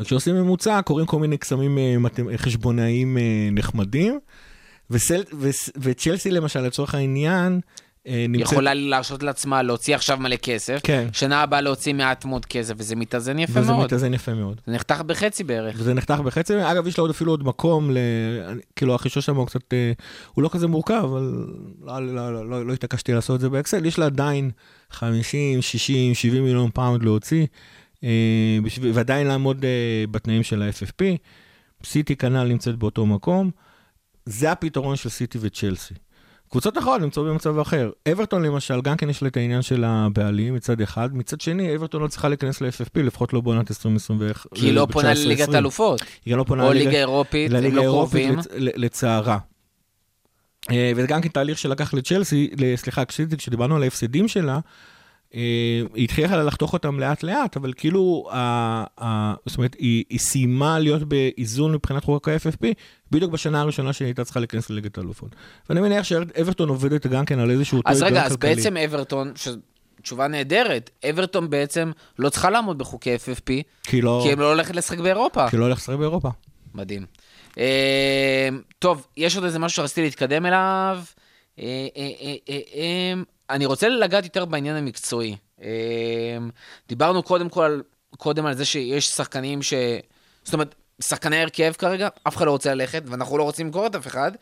וכשעושים ממוצע קורים כל מיני קסמים אה, חשבונאיים אה, נחמדים, וצ'לסי למשל לצורך העניין, נמצאת... יכולה להרשות לעצמה להוציא עכשיו מלא כסף, כן. שנה הבאה להוציא מעט מאוד כסף, וזה מתאזן יפה וזה מאוד. וזה מתאזן יפה מאוד. זה נחתך בחצי בערך. וזה נחתך בחצי, אגב, יש לו עוד אפילו עוד מקום, ל... כאילו החישוב שם הוא קצת, הוא לא כזה מורכב, אבל לא, לא, לא, לא, לא התעקשתי לעשות את זה באקסל, יש לה עדיין 50, 60, 70 מיליון פאונד להוציא. אה, ועדיין לעמוד אה, בתנאים של ה-FFP. סיטי כנ"ל נמצאת באותו מקום. זה הפתרון של סיטי וצ'לסי. קבוצות אחרות נמצאות במצב אחר. אברטון למשל, גם כן יש לה את העניין של הבעלים מצד אחד, מצד שני, אברטון לא צריכה להיכנס ל-FFP, לפחות לא בעונת 2021. כי היא לא פונה לליגת האלופות. היא גם לא פונה לליגה אירופית, הם לא קרובים. לצערה. אה, וזה גם כן תהליך שלקח לצ'לסי, סליחה, כשדיברנו על ההפסדים שלה, היא התחילה לחתוך אותם לאט לאט, אבל כאילו, זאת אומרת, היא, היא סיימה להיות באיזון מבחינת חוק ה-FFP, בדיוק בשנה הראשונה שהיא הייתה צריכה להיכנס לליגת האלופות. ואני מניח שאברטון עובדת גם כן על איזשהו אז רגע, אז בעצם אברטון, ש... תשובה נהדרת, אברטון בעצם לא צריכה לעמוד בחוקי FFP, כי לא... כי הם לא הולכת לשחק באירופה. כי לא הולכת לשחק באירופה. מדהים. אה, טוב, יש עוד איזה משהו שרציתי להתקדם אליו. אה, אה, אה, אה, אה, אני רוצה לגעת יותר בעניין המקצועי. אמ, דיברנו קודם כל, קודם על זה שיש שחקנים ש... זאת אומרת, שחקני הרכב כרגע, אף אחד לא רוצה ללכת, ואנחנו לא רוצים למכור את אף אחד,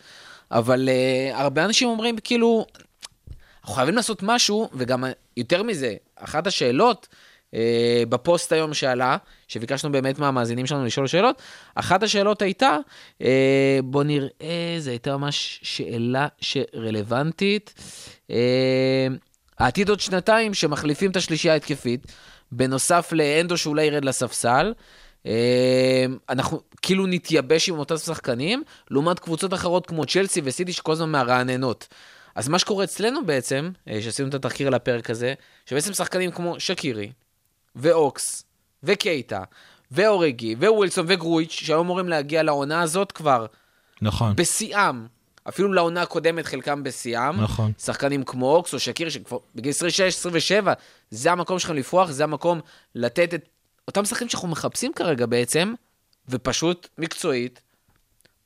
אבל uh, הרבה אנשים אומרים, כאילו, אנחנו חייבים לעשות משהו, וגם יותר מזה, אחת השאלות, בפוסט היום שעלה, שביקשנו באמת מהמאזינים שלנו לשאול שאלות, אחת השאלות הייתה, אה, בוא נראה, זו הייתה ממש שאלה שרלוונטית. אה, העתיד עוד שנתיים שמחליפים את השלישייה ההתקפית, בנוסף לאנדו שאולי ירד לספסל. אה, אנחנו כאילו נתייבש עם אותם שחקנים, לעומת קבוצות אחרות כמו צ'לסי וסיטי שכל הזמן מהרעננות. אז מה שקורה אצלנו בעצם, אה, שעשינו את התחקיר על הפרק הזה, שבעצם שחקנים כמו שקירי, ואוקס, וקייטה, ואורגי, וווילסון וגרויץ', שהיו אמורים להגיע לעונה הזאת כבר נכון. בשיאם, אפילו לעונה הקודמת חלקם בשיאם. נכון. שחקנים כמו אוקס או שקיר, שכבר בגיל 26-27, זה המקום שלכם לפרוח, זה המקום לתת את אותם שחקנים שאנחנו מחפשים כרגע בעצם, ופשוט מקצועית,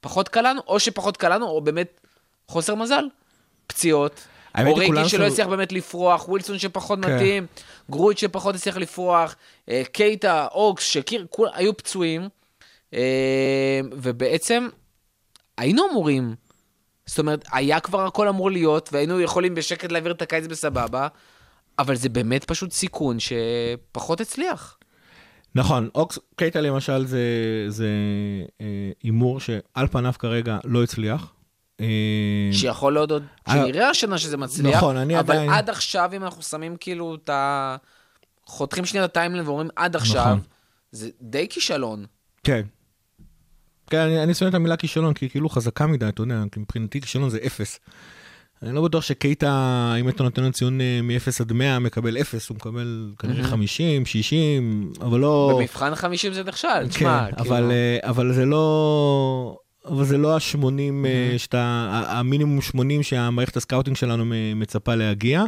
פחות קל לנו, או שפחות קל לנו, או באמת חוסר מזל. פציעות, האמת היא, או כולם רגי שלא הצליח באמת לפרוח, ווילסון שפחות כן. מתאים, גרויץ' שפחות הצליח לפרוח, אה, קייטה, אוקס, שקיר, כולם היו פצועים, אה, ובעצם היינו אמורים, זאת אומרת, היה כבר הכל אמור להיות, והיינו יכולים בשקט להעביר את הקיץ בסבבה, אבל זה באמת פשוט סיכון שפחות הצליח. נכון, אוקס, קייטה למשל זה זה, אה, הימור שעל פניו כרגע לא הצליח. אה, שיכול להיות עוד, אה, שנראה השנה שזה מצליח, נכון, אני אבל עדיין- עד עכשיו, אם אנחנו שמים כאילו את ה... חותכים שנייה את הטיימלין ואומרים עד עכשיו, נכון. זה די כישלון. כן. כן, אני, אני שונא את המילה כישלון, כי היא כאילו חזקה מדי, אתה יודע, כי מבחינתי כישלון זה אפס. אני לא בטוח שקייטה, אם אתה נותן לו ציון אה, מ-0 עד 100, מקבל 0, הוא מקבל כנראה 50, 60, אבל לא... במבחן 50 זה נכשל, כן, תשמע, כאילו... אבל, אבל זה לא... אבל זה לא ה-80, שאתה, ה- המינימום 80 שהמערכת ה scouting שלנו מצפה להגיע.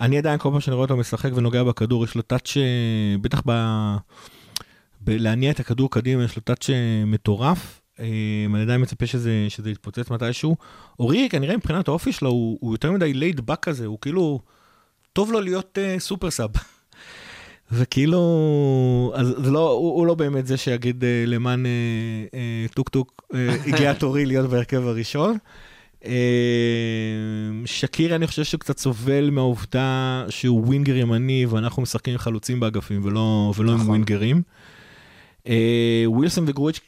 אני עדיין, כל פעם שאני רואה אותו משחק ונוגע בכדור, יש לו touch, אה, בטח ב... בלהניע את הכדור קדימה, יש לו touch אה, מטורף. אה, אני עדיין מצפה שזה, שזה יתפוצץ מתישהו. אורי, כנראה מבחינת האופי שלו, הוא, הוא יותר מדי laid back כזה, הוא כאילו, טוב לו להיות אה, super sub. וכאילו, אז זה לא, הוא, הוא לא באמת זה שיגיד אה, למען אה, אה, טוק טוק, אה, הגיע תורי להיות בהרכב הראשון. אה, שקירי, אני חושב שהוא קצת סובל מהעובדה שהוא winger ימני ואנחנו משחקים עם חלוצים באגפים ולא, ולא עם נכון. ווינגרים. אה, ווילסון וגרויץ',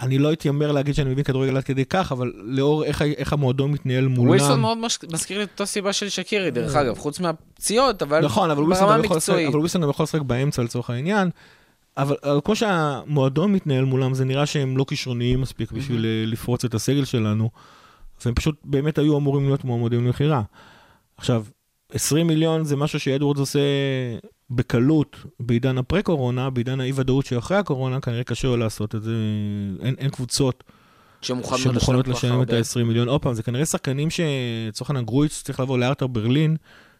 אני לא אתיימר להגיד שאני מבין כדורגל עד כדי כך, אבל לאור איך, איך המועדון מתנהל מולם. ווילסון מאוד מש- מזכיר לי את אותה סיבה של שקירי, דרך אגב, חוץ מהפציעות, אבל אה. נכון, אבל ברמה המקצועית. אבל ווילסון גם יכול לשחק באמצע לצורך העניין. אבל, אבל כמו שהמועדון מתנהל מולם, זה נראה שהם לא כישרוניים מספיק בשביל אה, לפרוץ את הסגל שלנו. והם פשוט באמת היו אמורים להיות מועמדים למכירה. עכשיו, 20 מיליון זה משהו שאדוורדס עושה בקלות בעידן הפרה-קורונה, בעידן האי-ודאות שאחרי הקורונה, כנראה קשה לעשות את זה. אין, אין קבוצות שמוכנות לשלם את הרבה. ה-20 מיליון. עוד פעם, זה כנראה שחקנים שלצורך העניין גרויץ צריך לעבור להרטה ברלין,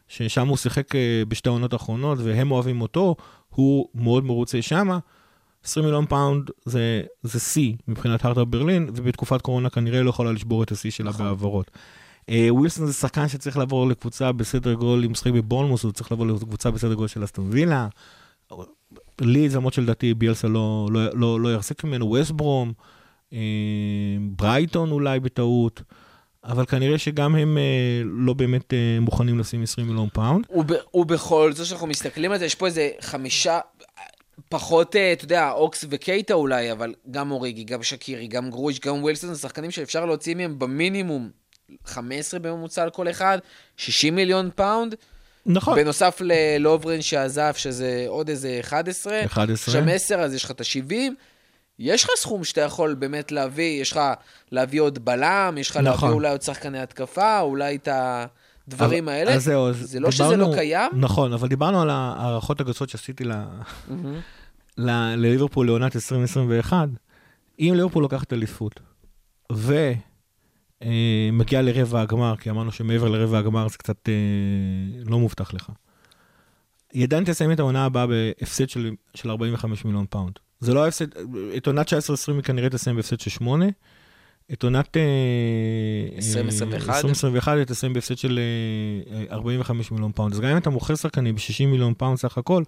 ששם הוא שיחק אה, בשתי העונות האחרונות, והם אוהבים אותו, הוא מאוד מרוצה שמה. 20 מיליון פאונד זה, שיא מבחינת הרטה ברלין, ובתקופת קורונה כנראה לא יכולה לשבור את השיא שלה נכון. בהעברות. אה, ווילסון זה שחקן שצריך לעבור לקבוצה בסדר גודל, הוא משחק בבורנמות', הוא צריך לעבור לקבוצה בסדר גודל של אסטון וילה. לידס, למרות שלדעתי ביאלסה לא, לא, לא, לא יחזיק ממנו, ווסט ברום, אה, ברייטון אולי בטעות, אבל כנראה שגם הם אה, לא באמת אה, מוכנים לשים 20 מיליון פאונד. וב- ובכל זאת שאנחנו מסתכלים על זה, יש פה איזה חמישה, פחות, אה, אתה יודע, אוקס וקייטה אולי, אבל גם אוריגי, גם שקירי, גם גרויץ', גם ווילסון, זה שחקנים שאפשר להוציא מהם במינימום 15 בממוצע על כל אחד, 60 מיליון פאונד, נכון. בנוסף ללוברן שעזב, שזה עוד איזה 11. 11. שם 10, אז יש לך את ה-70. יש לך סכום שאתה יכול באמת להביא, יש לך להביא עוד בלם, יש לך נכון. להביא אולי עוד שחקני התקפה, אולי את הדברים אבל- האלה. אז זהו, אז זה לא שזה לא קיים. נכון, אבל דיברנו על ההערכות הגסות שעשיתי ל- ל- לליברפול לעונת 2021. אם ליברפול לוקחת אליפות, ומגיעה לרבע הגמר, כי אמרנו שמעבר לרבע הגמר זה קצת אה, לא מובטח לך. היא עדיין תסיים את העונה הבאה בהפסד של, של 45 מיליון פאונד. זה לא ההפסד, את עונת 19-20 היא כנראה תסיים בהפסד של 8. את עונת... אה, 2021? 2021 היא תסיים בהפסד של אה, אה, 45 מיליון פאונד. אז גם אם אתה מוכר שחקנים ב-60 מיליון פאונד סך הכל,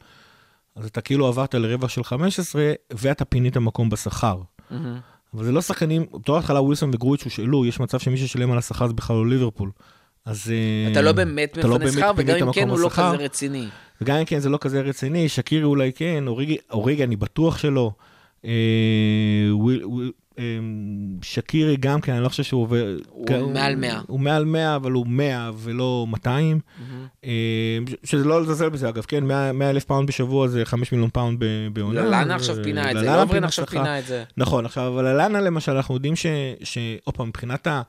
אז אתה כאילו עברת לרווח של 15, ואתה פינית מקום בשכר. אבל זה לא שחקנים, בתור התחלה ווילסון וגרויץ' הושאלו, יש מצב שמי ששילם על השכר זה בכלל לא ליברפול. אז... אה, אתה לא באמת לא מפנה שכר, וגם אם כן, הוא לא. כזה רציני. וגם אם כן זה לא כזה רציני, שקירי אולי כן, אוריגי, אוריגי אני בטוח שלא. אה, שקירי גם כן, אני לא חושב שהוא עובר... הוא כן, מעל 100. הוא מעל 100, אבל הוא 100 ולא 200. אה, שזה לא לזלזל בזה אגב, כן, 100 100 אלף פאונד בשבוע זה 5 מיליון פאונד בעונה. ללאנה ו- עכשיו פינה את זה, ללאנה לוברן פינה עכשיו. פינה את זה. נכון, עכשיו, אבל ללאנה למשל, אנחנו יודעים ש... עוד פעם, מבחינת ה...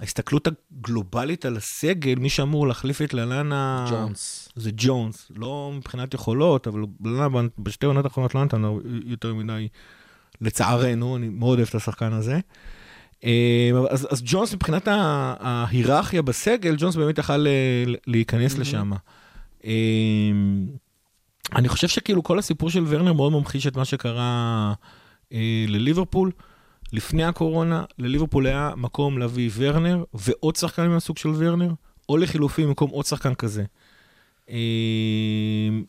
ההסתכלות הגלובלית על הסגל, מי שאמור להחליף את ללאנה... ג'ונס. זה ג'ונס. לא מבחינת יכולות, אבל ללאנה בשתי עונות האחרונות לא נתן יותר מדי, לצערנו, אני מאוד אוהב את השחקן הזה. אה, אז, אז ג'ונס מבחינת ההיררכיה בסגל, ג'ונס באמת יכל אה, להיכנס לשם. אה, אני חושב שכאילו כל הסיפור של ורנר מאוד ממחיש את מה שקרה לליברפול. לפני הקורונה, לליברפול היה מקום להביא ורנר ועוד שחקן מהסוג של ורנר, או לחילופין במקום עוד שחקן כזה.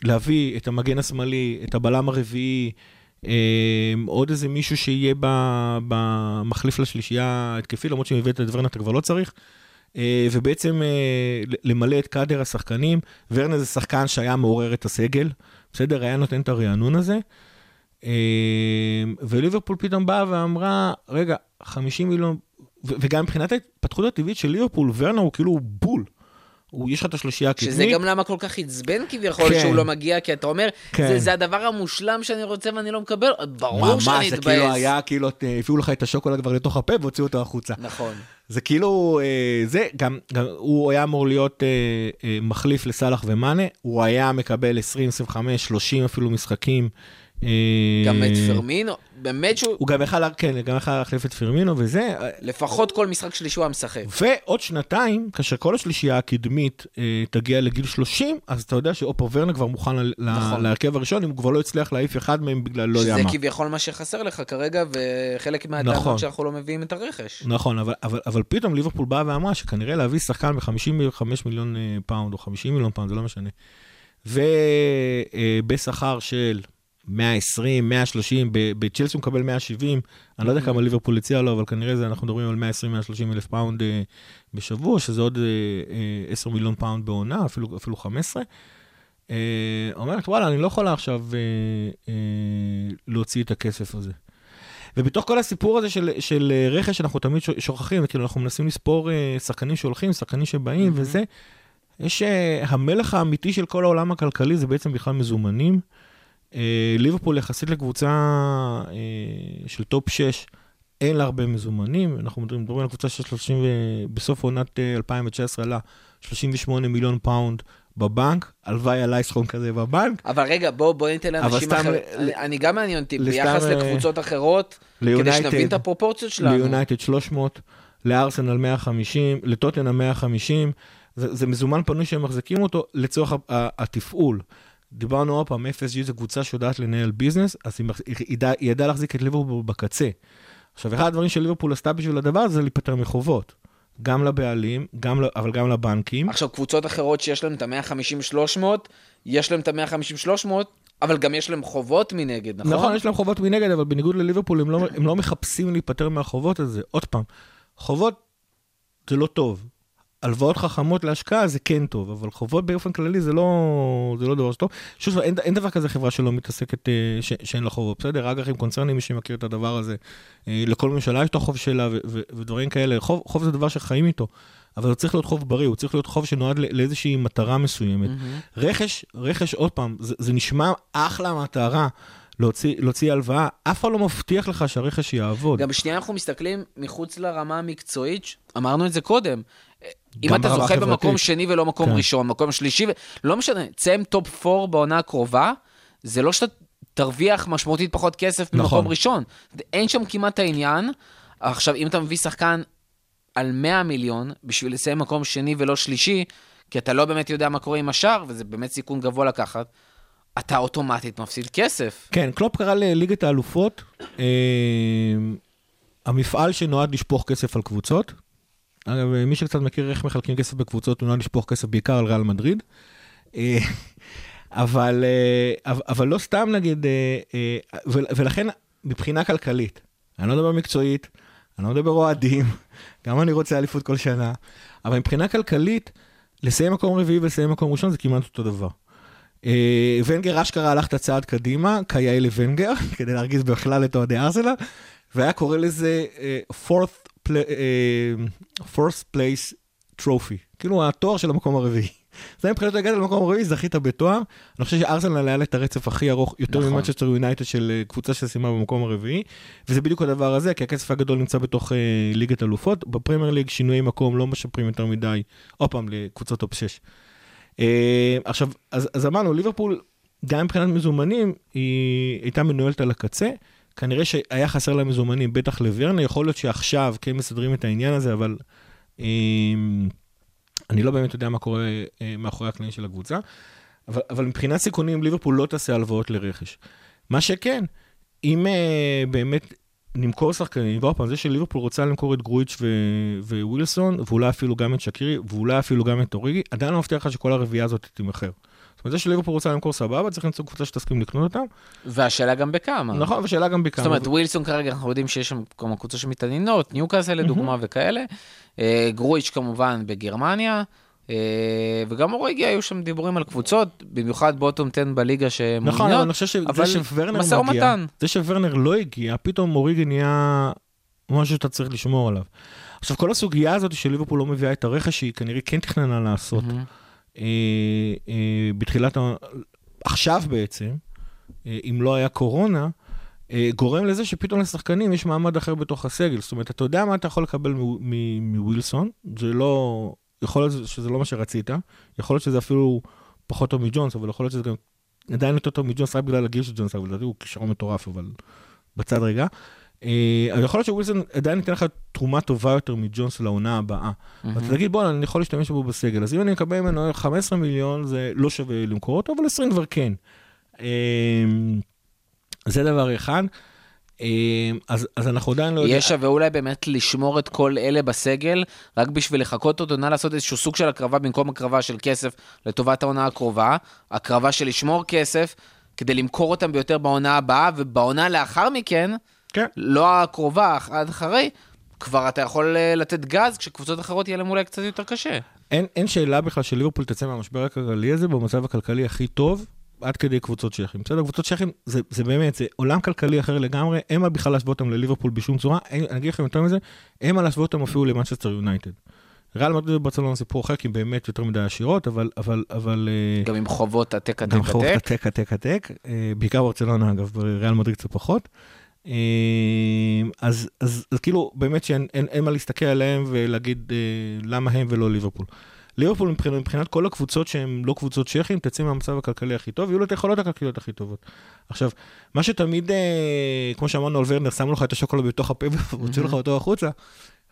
להביא את המגן השמאלי, את הבלם הרביעי, עוד איזה מישהו שיהיה במחליף לשלישייה ההתקפי, למרות שאם הבאת את ורנר אתה כבר לא צריך. אה, ובעצם אה, למלא את קאדר השחקנים. ורנר זה שחקן שהיה מעורר את הסגל, בסדר? היה נותן את הרענון הזה. אה, וליברפול פתאום באה ואמרה, רגע, 50 מיליון, וגם מבחינת ההתפתחות הטבעית של ליברפול, ורנר הוא כאילו בול. הוא, יש לך את השלישייה הקדמית. שזה גם למה כל כך עצבן כביכול כן. שהוא לא מגיע, כי אתה אומר, כן. זה, זה הדבר המושלם שאני רוצה ואני לא מקבל, ברור שאני ממש, זה אתבאס. כאילו היה, כאילו, אה, הביאו לך את השוקולד כבר לתוך הפה והוציאו אותו החוצה. נכון. זה כאילו, אה, זה, גם, גם הוא היה אמור להיות אה, מחליף לסאלח ומאנה, הוא היה מקבל 20, 25, 30 אפילו משחקים. אה, גם את פירמינו, באמת שהוא, הוא גם יכל, כן, גם יכל להחליף את פירמינו וזה. לפחות כל משחק שלישי הוא היה משחק. ועוד שנתיים, כאשר כל השלישייה הקדמית אה, תגיע לגיל 30, אז אתה יודע שטימו ורנר כבר מוכן נכון. להרכב הראשון, אם הוא כבר לא הצליח להעיף אחד מהם בגלל לא יודע שזה מה. כביכול מה שחסר לך כרגע, וחלק נכון. מהטענות שאנחנו לא מביאים את הרכש. נכון, אבל, אבל, אבל פתאום ליברפול באה ואמרה שכנראה להביא שחקן ב-55 מיליון אה, פאונד, או 50 מיליון פאונד, זה לא משנה. ובשכר של 120, 130, ב- בצ'לסי הוא מקבל 170, אני לא יודע כמה ליברפול הציע לו, אבל כנראה זה, אנחנו מדברים על 120-130 אלף פאונד אה, בשבוע, שזה עוד אה, אה, 10 מיליון פאונד בעונה, אפילו, אפילו 15. אה, אומרת, וואלה, אני לא יכולה עכשיו אה, אה, להוציא את הכסף הזה. ובתוך כל הסיפור הזה של, של אה, רכש, אנחנו תמיד שוכחים, כאילו אנחנו מנסים לספור אה, שחקנים שהולכים, שחקנים שבאים Mhm. וזה. יש אה, המלך האמיתי של כל העולם הכלכלי זה בעצם בכלל מזומנים. אה, ליברפול יחסית לקבוצה אה, של טופ 6, אין לה הרבה מזומנים. אנחנו מדברים, מדברים על קבוצה של 30, ו- בסוף עונת אה, 2019 עלה 38 מיליון פאונד בבנק, הלוואי עליי סכום כזה בבנק. אבל רגע, בוא, בוא ניתן לאנשים אחרים. ל- אני- גם מעניין אותי, ביחס אה, לקבוצות אחרות, כדי ליונייטד. שנבין את הפרופורציות שלנו. ליונייטד 300, לארסנל 150, לטוטנאם 150, זה, זה מזומן פנוי שהם מחזיקים אותו לצורך התפעול. דיברנו עוד פעם, FSG זו קבוצה שיודעת לנהל ביזנס, אז היא, ידעה- ידעה להחזיק את ליברפול בקצה. עכשיו, אחד הדברים שליברפול עשתה בשביל הדבר הזה זה להיפטר מחובות. גם לבעלים, גם, אבל גם לבנקים. עכשיו, קבוצות אחרות שיש להם את ה-150-300, יש להם את ה-150-300, אבל גם יש להם חובות מנגד, נכון? נכון, יש להם חובות מנגד, אבל בניגוד לליברפול, הם לא, הם לא מחפשים להיפטר מהחובות הזה. עוד פעם, חובות זה לא טוב. הלוואות חכמות להשקעה זה כן טוב, אבל חובות באופן כללי זה לא, זה לא דבר שטוב. שוב, אין, אין דבר כזה חברה שלא מתעסקת, אה, ש, שאין לה חובות, בסדר? אג"חים קונצרנים, מי שמכיר את הדבר הזה. אה, לכל ממשלה יש את החוב שלה ו, ו, ודברים כאלה. חוב, חוב זה דבר שחיים איתו, אבל הוא צריך להיות חוב בריא, הוא צריך להיות חוב שנועד לא- לאיזושהי מטרה מסוימת. רכש, רכש, עוד פעם, זה, זה נשמע אחלה מטרה. להוציא, להוציא הלוואה, אף אחד לא מבטיח לך שהרכש יעבוד. גם שנייה אנחנו מסתכלים מחוץ לרמה המקצועית, אמרנו את זה קודם. אם אתה זוכה החברתית. במקום שני ולא מקום כן. ראשון, מקום שלישי. לא משנה, עם טופ 4 בעונה הקרובה, זה לא שאתה תרוויח משמעותית פחות כסף ממקום נכון. ראשון. אין שם כמעט העניין. עכשיו, אם אתה מביא שחקן על 100 מיליון בשביל לסיים מקום שני ולא שלישי, כי אתה לא באמת יודע מה קורה עם השאר, וזה באמת סיכון גבוה לקחת, אתה אוטומטית מפסיד כסף. כן, קלופ קרא לליגת האלופות, אה, המפעל שנועד לשפוך כסף על קבוצות. אגב, מי שקצת מכיר איך מחלקים כסף בקבוצות, הוא נועד לשפוך כסף בעיקר על ריאל מדריד. אה, אה, אבל, אבל לא סתם נגיד, אה, אה, ול- ולכן מבחינה כלכלית, אני לא מדבר מקצועית, אני לא מדבר אוהדים, גם אני רוצה אליפות כל שנה, אבל מבחינה כלכלית, לסיים מקום רביעי ולסיים מקום ראשון זה כמעט אותו דבר. אה, ונגר אשכרה הלך את הצעד קדימה, כיאה לוונגר, כדי להרגיז בכלל את אוהדי ארסנל, והיה קורא לזה אה, fourth, אה, fourth place trophy, כאילו התואר של המקום הרביעי. זה מבחינתו הגעת למקום הרביעי, זכית בתואר. אני חושב שארסנל היה את הרצף הכי ארוך, יותר נכון. ממנצ'סטר יונייטד של אה, קבוצה שסיימה במקום הרביעי, וזה בדיוק הדבר הזה, כי הכסף הגדול נמצא בתוך אה, ליגת אלופות. בפרמייר ליג שינויי מקום לא משפרים יותר מדי, עוד פעם, לקבוצות טופ 6. אה, עכשיו, אז, אז אמרנו, ליברפול, גם מבחינת מזומנים, היא הייתה מנוהלת על הקצה. כנראה שהיה חסר לה מזומנים, בטח לוורנר, יכול להיות שעכשיו כן מסדרים את העניין הזה, אבל אה, אני לא באמת יודע מה קורה אה, מאחורי הקלעים של הקבוצה. אבל, אבל מבחינת סיכונים, ליברפול לא תעשה הלוואות לרכש. מה שכן, אם אה, באמת נמכור שחקנים, ועוד פעם, זה שליברפול רוצה למכור את גרויץ' ו- ווילסון, ואולי אפילו גם את שקירי, ואולי אפילו גם את אוריגי, עדיין לא מבטיח לך שכל הרביעייה הזאת תימכר. אומרת, זה שליברפול רוצה למכור סבבה, צריך למצוא קבוצה שתסכים לקנות אותם. והשאלה גם בכמה. נכון, ושאלה גם בכמה. זאת אומרת, ווילסון כרגע אנחנו יודעים שיש שם כמה קבוצות שמתעניינות, ניוקאסל לדוגמה וכאלה. אה, גרויץ' כמובן בגרמניה. אה, וגם אוריגי היו שם דיבורים על קבוצות, במיוחד בוטום 10 בליגה שמעוניינות. נכון, אבל אני חושב שזה שוורנר מגיע, ומתן. זה שוורנר לא הגיע, פתאום אוריגי נהיה משהו שאתה צריך לשמור עליו. עכשיו, כל הסוגיה הזאת של ליברפול לא מביאה את הרכש שהיא כנראה כן תכננה לעשות. מהמם. אה, אה, בתחילת, ה... עכשיו בעצם, אה, אם לא היה קורונה, גורם לזה שפתאום לשחקנים יש מעמד אחר בתוך הסגל. זאת אומרת, אתה יודע מה אתה יכול לקבל מווילסון, זה לא, יכול להיות שזה לא מה שרצית, יכול להיות שזה אפילו פחות טוב מג'ונס, אבל יכול להיות שזה גם עדיין יותר טוב מג'ונס רק בגלל הגיל של ג'ונס, אבל לדעתי הוא כישרון מטורף, אבל בצד רגע. אה, אבל יכול להיות שווילסון עדיין ייתן לך תרומה טובה יותר מג'ונס לעונה הבאה. ואתה תגיד, בוא, אני יכול להשתמש בו בסגל. אז אם אני מקבל ממנו 15 מיליון, זה לא שווה למכור אותו, אבל 20 כבר כן. אמ, זה דבר אחד. אמ, אז, אז אנחנו עדיין לא יהיה שווה אולי באמת לשמור את כל אלה בסגל, רק בשביל לחכות אותו, נא לעשות איזשהו סוג של הקרבה במקום הקרבה של כסף לטובת העונה הקרובה, הקרבה של לשמור כסף, כדי למכור אותם ביותר בעונה הבאה, ובעונה לאחר מכן, כן. לא הקרובה, עד אחרי, כבר אתה יכול אה, לתת גז, כשקבוצות אחרות יהיה להם אולי קצת יותר קשה. אין, אין שאלה בכלל שליברפול תצא מהמשבר הכלכלי הזה במצב הכלכלי הכי טוב, עד כדי קבוצות שייחים. בסדר, קבוצות שייחים זה, זה באמת, זה עולם כלכלי אחר לגמרי, אין מה בכלל להשוות אותם לליברפול בשום צורה, אין, אני אגיד לכם יותר מזה, אין מה להשוות אותם אפילו למנצ'סטר יונייטד. ריאל מדריד וברצלונה זה סיפור אחר, כי הם באמת יותר מדי עשירות, אבל, אבל, אבל... אה, גם עם חובות עתק עתק גם חובות עתק. עתק עתק עתק, אה, בעיקר ברצלונה אגב, בריאל מדריד קצת פחות. אה, אז, אז, אז כאילו באמת שאין אין, אין מה להסתכל עליהם ולהגיד אה, למה הם ולא ליברפול. ליברפול מבחינת, מבחינת כל הקבוצות שהן לא קבוצות צ'כים, תצא מהמצב הכלכלי הכי טוב, יהיו לו את היכולות הכלכליות הכי טובות. עכשיו, מה שתמיד, אה, כמו שאמרנו על ורנר, שמו לך את השוקולד בתוך הפה והוציאו לך אותו החוצה.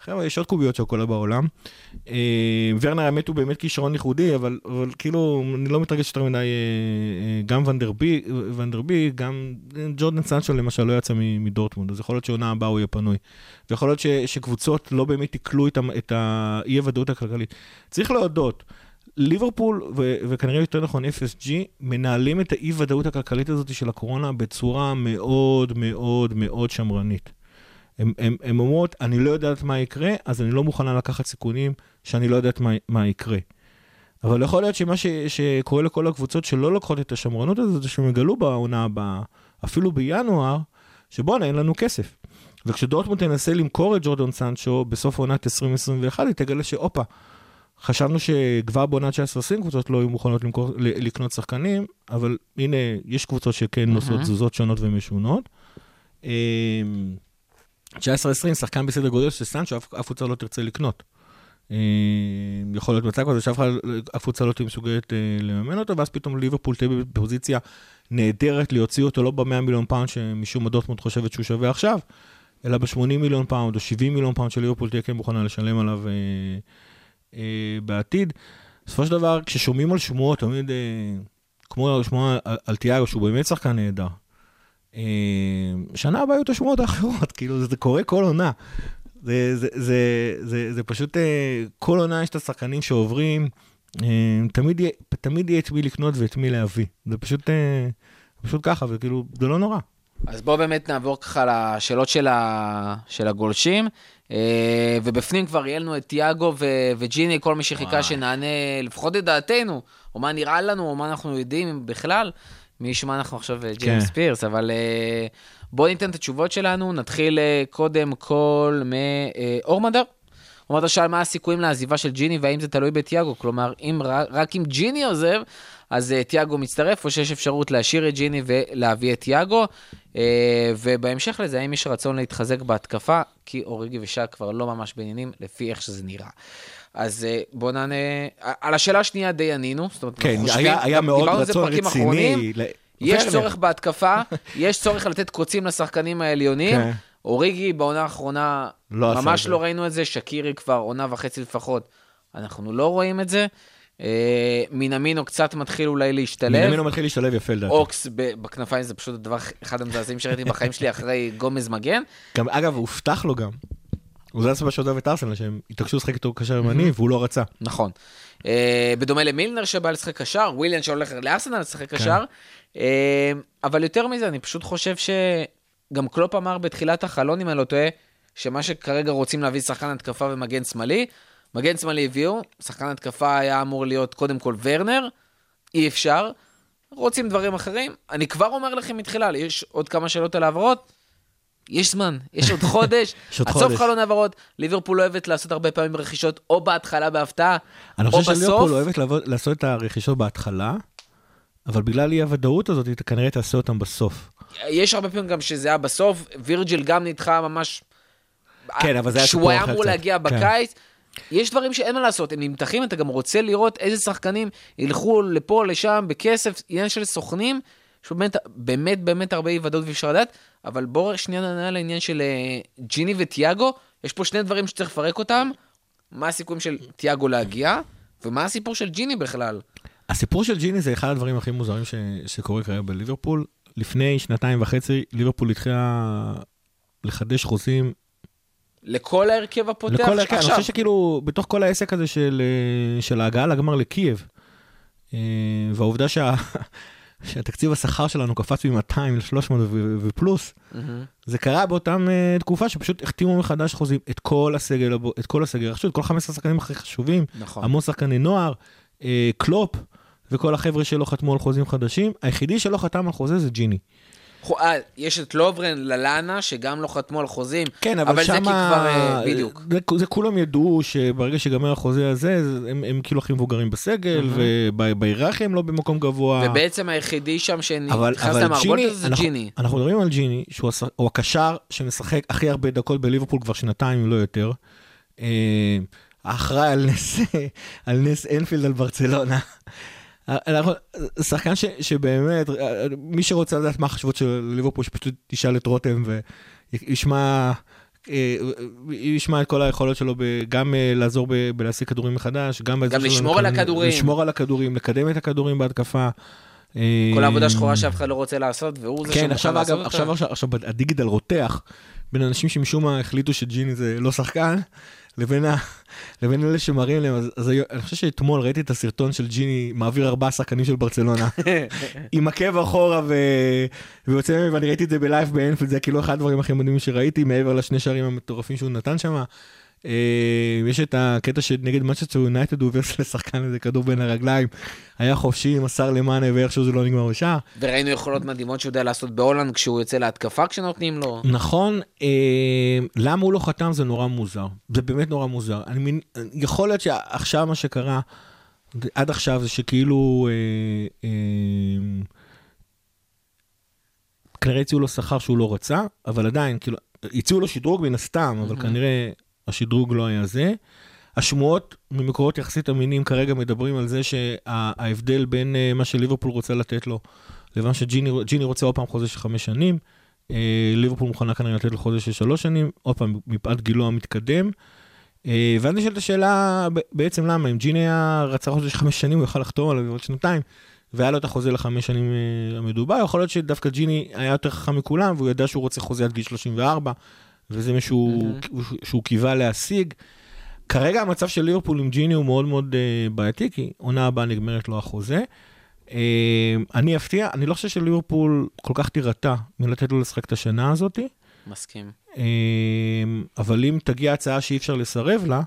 חבר'ה, יש עוד קוביות שוקולד בעולם. אה, ורנר האמת הוא באמת כישרון ייחודי, אבל, אבל כאילו, אני לא מתרגש יותר מדי, אה, אה, גם ונדרבי, ונדרבי, גם ג'ורדן סנצ'ו למשל לא יצא מדורטמונד, אז יכול להיות שעונה הבאה הוא יהיה פנוי. ויכול להיות ש, שקבוצות לא באמת ה- את האי-הוודאות הכלכלית. צריך להודות, ליברפול, ו- וכנראה יותר נכון FSG, מנהלים את האי-ודאות הכלכלית הזאת של הקורונה בצורה מאוד מאוד מאוד שמרנית. הן אומרות, אני לא יודעת מה יקרה, אז אני לא מוכנה לקחת סיכונים שאני לא יודעת מה, מה יקרה. אבל יכול להיות שמה ש, שקורה לכל הקבוצות שלא לוקחות את השמרנות הזאת, זה שהם יגלו בעונה הבאה, אפילו בינואר, שבואנה, אין לנו כסף. וכשדורטמונד תנסה למכור את ג'ורדון סנצ'ו בסוף עונת 2021, היא תגלה שהופה, חשבנו שכבר בעונת 19-20 קבוצות לא היו מוכנות למכור, לקנות שחקנים, אבל הנה, יש קבוצות שכן עושות תזוזות שונות ומשונות. אמ, 19-20, שחקן בסדר גודל של סנצ'ו, אף קבוצה לא תרצה לקנות. אה, יכול להיות מצב כזה שאף קבוצה לא תהיה מסוגלת אה, לממן אותו, ואז פתאום ליברפול תהיה בפוזיציה נהדרת להוציא אותו לא ב-100 מיליון פאונד שמשום מה דורטמונד חושבת שהוא שווה עכשיו, אלא ב-80 מיליון פאונד או 70 מיליון פאונד שליברפול תהיה כן מוכנה לשלם עליו אה, בעתיד. בסופו של דבר, כששומעים על שמועות, תמיד, כמו לשמוע על, על תיאגו, שהוא באמת שחקן נהדר. אה, שנה הבאה יהיו את השמועות האחרות, כאילו זה, זה קורה כל עונה. זה, זה, זה, זה, זה פשוט, אה, כל עונה יש את השחקנים שעוברים, אה, תמיד, יהיה- תמיד יהיה את מי לקנות ואת מי להביא. זה פשוט, פשוט ככה, וכאילו, זה לא נורא. אז בואו באמת נעבור ככה לשאלות של, ה... של הגולשים. ובפנים כבר לנו את תיאגו ו... וג'יני, כל מי שחיכה. שנענה לפחות את דעתנו, או מה נראה לנו, או מה אנחנו יודעים בכלל. מי ישמע אנחנו עכשיו אה, ג'יימס כן. פירס, אבל אה, בואו ניתן את התשובות שלנו. נתחיל אה, קודם כל מאור מדר. הוא אומר, שאל מה הסיכויים לעזיבה של ג'יני והאם זה תלוי בתיאגו? כלומר, אם רק, אם ג'יני עוזב, אז תיאגו מצטרף, או שיש אפשרות להשאיר את ג'יני ולהביא את תיאגו. ובהמשך לזה, האם יש רצון להתחזק בהתקפה? כי אוריגי ושאק כבר לא ממש בעניינים, לפי איך שזה נראה. אז uh, בואו נענה... על השאלה השנייה די ענינו. זאת אומרת, כן, חושבים- היה, היה מאוד רצון. רציני. ל- יש ורנר. צורך בהתקפה, יש צורך לתת קוצים לשחקנים העליונים. כן. אוריגי בעונה האחרונה, לא ממש. לא ראינו את זה, שקירי כבר עונה וחצי לפחות, אנחנו לא רואים את זה. אה, מינמינו קצת מתחיל אולי להשתלב. בנימינו מתחיל להשתלב יפה לדעתי. אוקס בכנפיים זה פשוט הדבר אחד המזעזעים שראיתי בחיים שלי אחרי גומז מגן. גם, אגב, הובטח לו גם. הוא זה הסיבה שעוזב את ארסנל, שהם התעקשו לשחק איתו קשר ימני, והוא לא רצה. נכון. אה, בדומה למילנר שבא לשחק קשר, וויליאן שהולך לארסנל לשחק כן. קשר. אה, אבל יותר מזה, אני פשוט חושב שגם קלופ אמר בתחילת החלון, אם אני לא טועה, שמה שכרגע רוצים להביא שחקן התקפה ומגן שמאלי, מגן שמאלי הביאו, שחקן התקפה היה אמור להיות קודם כל ורנר, אי אפשר. רוצים דברים אחרים. אני כבר אומר לכם מתחילה, יש עוד כמה שאלות על העברות. יש זמן, יש עוד חודש, יש עוד עד סוף. חלון העברות, ליברפול אוהבת לעשות הרבה פעמים רכישות או בהתחלה בהפתעה, אני או חושב בסוף. שליברפול אוהבת לעבוד- לעשות את הרכישות בהתחלה, אבל בגלל אי הוודאות הזאת, היא כנראה תעשה אותם בסוף. יש הרבה פעמים גם שזה היה בסוף, וירג'יל גם נדחה ממש... כן, אבל זה היה שהוא היה אמור. להגיע כן. בקיץ. יש דברים שאין מה לעשות, הם נמתחים, אתה גם רוצה לראות איזה שחקנים ילכו לפה, לשם, בכסף, עניין של סוכנים, יש באמת, באמת, באמת הרבה אי ודאות ואי אפשר לדעת, אבל בואו שנייה נענה על העניין של אה, ג'יני וטיאגו, יש פה שני דברים שצריך לפרק אותם, מה הסיכויים של טיאגו להגיע, ומה הסיפור של ג'יני בכלל. הסיפור של ג'יני זה אחד הדברים הכי מוזרים ש... שקורה כרגע בליברפול. לפני שנתיים וחצי, ליברפול התחילה לחדש חוזים לכל ההרכב הפותח לכל ההרכב. אני עכשיו. חושב שכאילו, בתוך כל העסק הזה של, אה, של ההגעה לגמר לקייב, אה, והעובדה שה... שהתקציב השכר שלנו קפץ מ-200 ל-300 ו- ופלוס. זה קרה באותם uh, תקופה שפשוט החתימו מחדש חוזים את כל הסגל, את כל הסגל, רכשו את כל 15 השחקנים הכי חשובים, נכון. המון שחקני נוער, uh, קלופ וכל החבר'ה שלא חתמו על חוזים חדשים, היחידי שלא חתם על חוזה זה ג'יני. אה, יש את לוברן, ללאנה, שגם לא חתמו על חוזים. כן, אבל, אבל זה שמה... כי כבר, אה, בדיוק. זה, זה כולם ידעו שברגע שיגמר החוזה הזה, זה- הם, הם כאילו הכי מבוגרים בסגל, ובהיררכיה הם לא במקום גבוה. ובעצם היחידי שם שנכנס הזה זה אנחנו, ג'יני. אנחנו מדברים על ג'יני, שהוא הש- הקשר שמשחק הכי הרבה דקות בליברפול כבר שנתיים, אם לא יותר. אה, האחראי על נס אנפילד על ברצלונה. אנחנו, שחקן ש, שבאמת, אה, מי שרוצה לדעת מה החשבות של ליברפול, שפשוט תשאל את רותם וישמע... אה, ישמע את כל היכולות שלו, גם אה, לעזור בלהשיג כדורים מחדש, גם, שלו לשמור על הכדורים. לשמור על הכדורים, לקדם את הכדורים בהתקפה. אה, כל העבודה השחורה שאף אחד לא רוצה לעשות, והוא זה כן, שמוכן עכשיו לעשות אגב. עכשיו, עכשיו, עכשיו הדיגיטל רותח בין אנשים שמשום מה החליטו שג'יני זה לא שחקן, לבין, ה, לבין אלה שמראים להם, אז, אז אני חושב שאתמול ראיתי את הסרטון של ג'יני מעביר ארבעה שחקנים של ברצלונה, עם עקב אחורה ו... ויוצא מהם, ואני ראיתי את זה ב live באנפילד, זה כאילו אחד הדברים הכי מדהימים שראיתי, מעבר לשני שערים המטורפים שהוא נתן שם. אה, יש את הקטע שנגד מנצ'סטר יונייטד הוא עובר לשחקן איזה כדור בין הרגליים, היה חופשי, מסר למאנה ואיכשהו זה לא נגמר בשער. וראינו יכולות מדהימות שהוא יודע לעשות בהולנד כשהוא יוצא להתקפה כשנותנים לו. נכון, אה, למה הוא לא חתם זה נורא מוזר. זה באמת נורא מוזר. אני יכול להיות שעכשיו מה שקרה, עד עכשיו זה שכאילו, אה, אה, כנראה הציעו לו שכר שהוא לא רצה, אבל עדיין, כאילו, הציעו לו שדרוג מן הסתם, אבל כנראה השדרוג לא היה זה. השמועות ממקורות יחסית אמינים כרגע מדברים על זה שההבדל בין אה, מה שליברפול רוצה לתת לו לבין שג'יני ג'יני רוצה עוד פעם חוזה של חמש שנים, אה, ליברפול מוכנה כנראה לתת לו חוזה של שלוש שנים, עוד פעם, מפאת גילו המתקדם. אה, ואז נשאלת השאלה בעצם למה, אם ג'יני היה רצה חוזה של חמש שנים, הוא יכל לחתום עליו עוד שנתיים, והיה לו את החוזה לחמש שנים המדובר, יכול להיות שדווקא ג'יני היה יותר חכם מכולם, והוא ידע שהוא רוצה חוזה עד גיל 34, וזה מה שהוא, שהוא קיווה להשיג. כרגע המצב של ליברפול עם ג'יני הוא מאוד מאוד uh, בעייתי, כי עונה הבאה נגמרת לו החוזה. אה, אני אפתיע, אני לא חושב שליברפול כל כך תירתע מלתת לו לשחק את השנה הזאת, מסכים. אה, אבל אם תגיע הצעה שאי אפשר לסרב לה,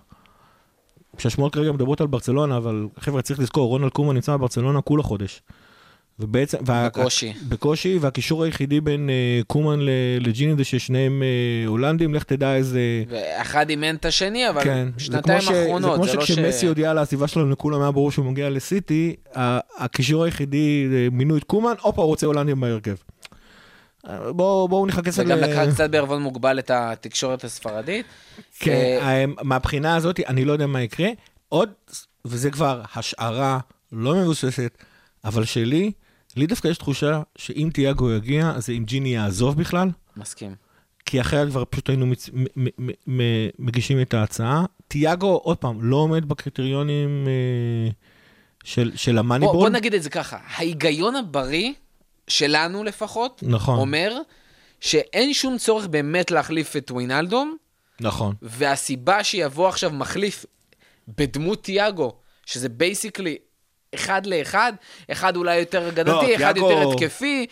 כשהשמועות כרגע מדברות על ברצלונה, אבל חבר'ה, צריך לזכור, רונלד קומן נמצא בברצלונה כולה חודש. ובעצם... וה- בקושי. בקושי, והקישור היחידי בין אה, קומן ל- לג'יני זה ששניהם אה, הולנדים, לך תדע איזה... ואחד אימן את השני, אבל כן, זה שנתיים כמו ש- האחרונות, זה כמו שכשמסי הודיע על העזיבה שלו, לכולם היה ברור שהוא מגיע לסיטי, הקישור היחידי, אה, מינו את קומן, הופה, הוא רוצה הולנדים בהרכב. בואו בואו נחכה וגם ל- לקח קצת בערבון מוגבל את התקשורת הספרדית. כן, אה, מהבחינה הזאת, אני לא יודע מה יקרה. עוד, וזה כבר השערה לא מבוססת, אבל שלי, לי דווקא יש תחושה שאם תיאגו יגיע, אז אם ג'יני יעזוב בכלל, מסכים. כי אחרת כבר פשוט היינו מצ... מ- מ- מ- מגישים את ההצעה. תיאגו, עוד פעם, לא עומד בקריטריונים אה, של, של בוא, ה moneyball. בוא נגיד את זה ככה, ההיגיון הבריא, שלנו לפחות, נכון. אומר שאין שום צורך באמת להחליף את ווינלדום, נכון. והסיבה שיבוא עכשיו מחליף בדמות תיאגו, שזה basically אחד לאחד, אחד אולי יותר הגנתי, אחד תיאגו- יותר התקפי,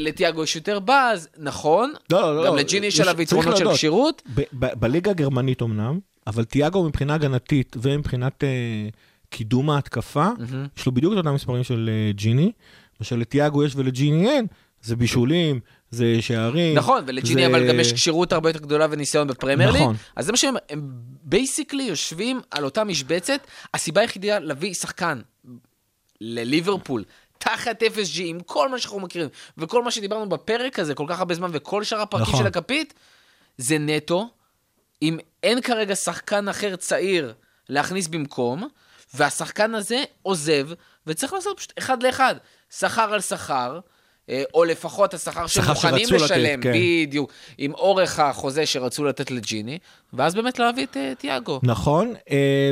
לתיאגו יש יותר באז, נכון, לא, לא, גם לא, לג'יני יש עליו יתרונות של. כשירות, ב- ב- בליגה הגרמנית אמנם, אבל תיאגו מבחינה הגנתית ומבחינת אה, קידום ההתקפה, יש לו בדיוק את אותם מספרים של אה, ג'יני, מה שלתיאגו יש ולג'יני אין, זה בישולים, זה שערים. נכון, ולג'יני זה- אבל גם יש כשירות הרבה יותר גדולה וניסיון בפרמייר ליג. נכון. אז זה מה שהם, הם basically יושבים על אותה משבצת. הסיבה היחידה להביא שחקן לליברפול, תחת FSG, עם כל מה שאנחנו מכירים, וכל מה שדיברנו בפרק הזה כל כך הרבה זמן, וכל שאר הפרקים נכון. של הכפית, זה נטו. אם אין כרגע שחקן אחר צעיר להכניס במקום, והשחקן הזה עוזב, וצריך לעשות פשוט אחד לאחד, שכר על שכר, או לפחות השכר שהם שכר מוכנים שרצו לתת, לשלם, כן. בדיוק, עם אורך החוזה שרצו לתת לג'יני, ואז באמת להביא את אה, תיאגו. נכון, אה,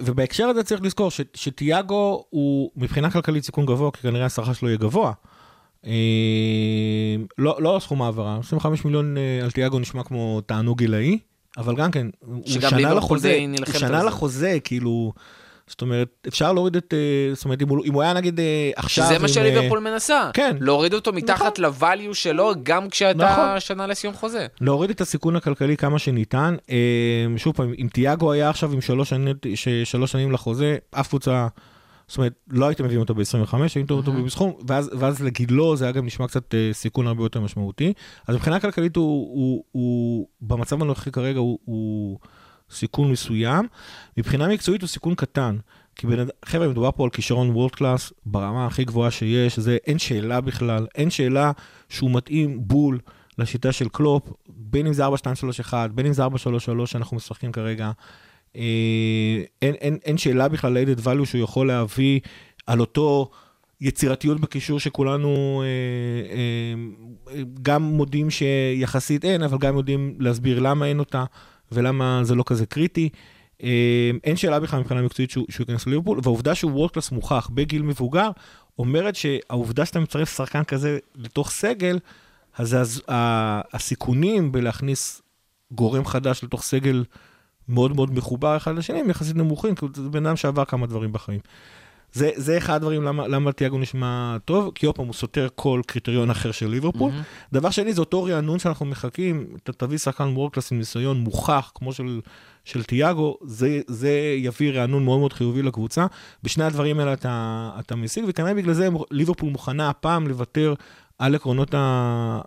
ובהקשר הזה צריך לזכור שתיאגו הוא מבחינה כלכלית סיכון גבוה, כי כנראה השכר שלו יהיה גבוה. אה, לא, לא סכום העברה, 25 מיליון אה, על תיאגו נשמע כמו תענוג גילאי, אבל גם כן, הוא שנה לחוזה, הוא שנה. לחוזה, כאילו, זאת אומרת, אפשר להוריד את, אה, זאת אומרת, אם הוא, אם הוא היה נגיד אה, עכשיו... שזה מה עם, אה, שליברפול מנסה. כן. להוריד אותו מתחת ל-value שלו, גם כשאתה נכון. שנה לסיום חוזה. להוריד את הסיכון הכלכלי כמה שניתן. שוב פעם, אם תיאגו היה עכשיו עם שלוש שנים, שלוש שנים לחוזה, אף קבוצה, זאת אומרת, לא הייתם מביאים אותו ב-25, הייתם מביאים אותו בסכום, ואז, ואז לגילו זה היה גם נשמע קצת סיכון הרבה יותר משמעותי. אז מבחינה כלכלית הוא, הוא, הוא במצב הנוכחי כרגע הוא, הוא סיכון מסוים. מבחינה מקצועית הוא סיכון קטן. כי אדם, חבר'ה, מדובר פה על כישרון world class ברמה הכי גבוהה שיש, זה אין שאלה בכלל, אין שאלה שהוא מתאים בול לשיטה של קלופ, בין אם זה 4-2-3-1, בין אם זה 4-3-3 שאנחנו משחקים כרגע. אה, אין, אין, אין שאלה בכלל ל-added value שהוא יכול להביא על אותו יצירתיות בקישור שכולנו אה, אה, גם מודים שיחסית אין, אבל גם יודעים להסביר למה אין אותה ולמה זה לא כזה קריטי. אה, אין שאלה בכלל מבחינה מקצועית שהוא, ייכנס לליברפול, והעובדה שהוא וורד קלאס מוכח בגיל מבוגר, אומרת שהעובדה שאתה מצרף שחקן כזה לתוך סגל, אז הסיכונים בלהכניס גורם חדש לתוך סגל מאוד מאוד מחובר אחד לשני, הם יחסית נמוכים, כי זה בן אדם שעבר כמה דברים בחיים. זה, זה אחד הדברים למה, למה תיאגו נשמע טוב, כי עוד פעם הוא סותר כל קריטריון אחר של ליברפול. Mm-hmm. דבר שני, זה אותו רענון שאנחנו מחכים, אתה תביא שחקן world class עם ניסיון מוכח, כמו של, של תיאגו, זה, זה יביא רענון מאוד מאוד חיובי לקבוצה. בשני הדברים האלה אתה, אתה משיג, וכנראה בגלל זה ליברפול מוכנה הפעם לוותר על עקרונות ה-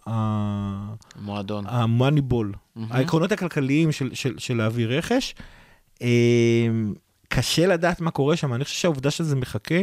מועדון. ה moneyball, העקרונות הכלכליים של, של, של להביא רכש. קשה לדעת מה קורה שם, אני חושב שהעובדה שזה מחכה,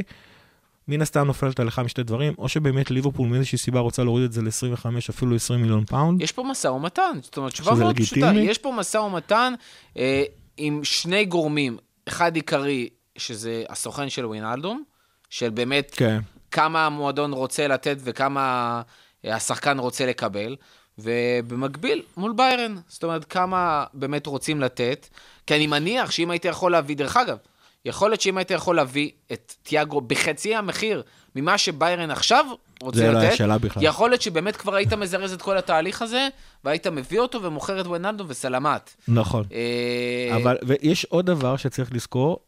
מן הסתם נופלת עליך משתי דברים, או שבאמת ליברפול מאיזושהי סיבה רוצה להוריד את זה ל-25, אפילו 20 מיליון פאונד. יש פה משא ומתן, זאת אומרת, תשובה מאוד פשוטה. לגיטימי? יש פה משא ומתן אה, עם שני גורמים, אחד עיקרי, שזה הסוכן של ווינלדום, של באמת כן. כמה המועדון רוצה לתת וכמה אה, השחקן רוצה לקבל, ובמקביל, מול ביירן, זאת אומרת, כמה באמת רוצים לתת, כי אני מניח שאם הייתי יכול להביא, דרך אגב, יכול להיות שאם היית יכול להביא את תיאגו בחצי המחיר ממה שביירן עכשיו רוצה זה לא לתת, היה שאלה בכלל. יכול להיות שבאמת כבר היית מזרז את כל התהליך הזה, והיית מביא אותו ומוכר את ווינלדו וסלמת. נכון. אה, אבל, ויש עוד דבר שצריך לזכור,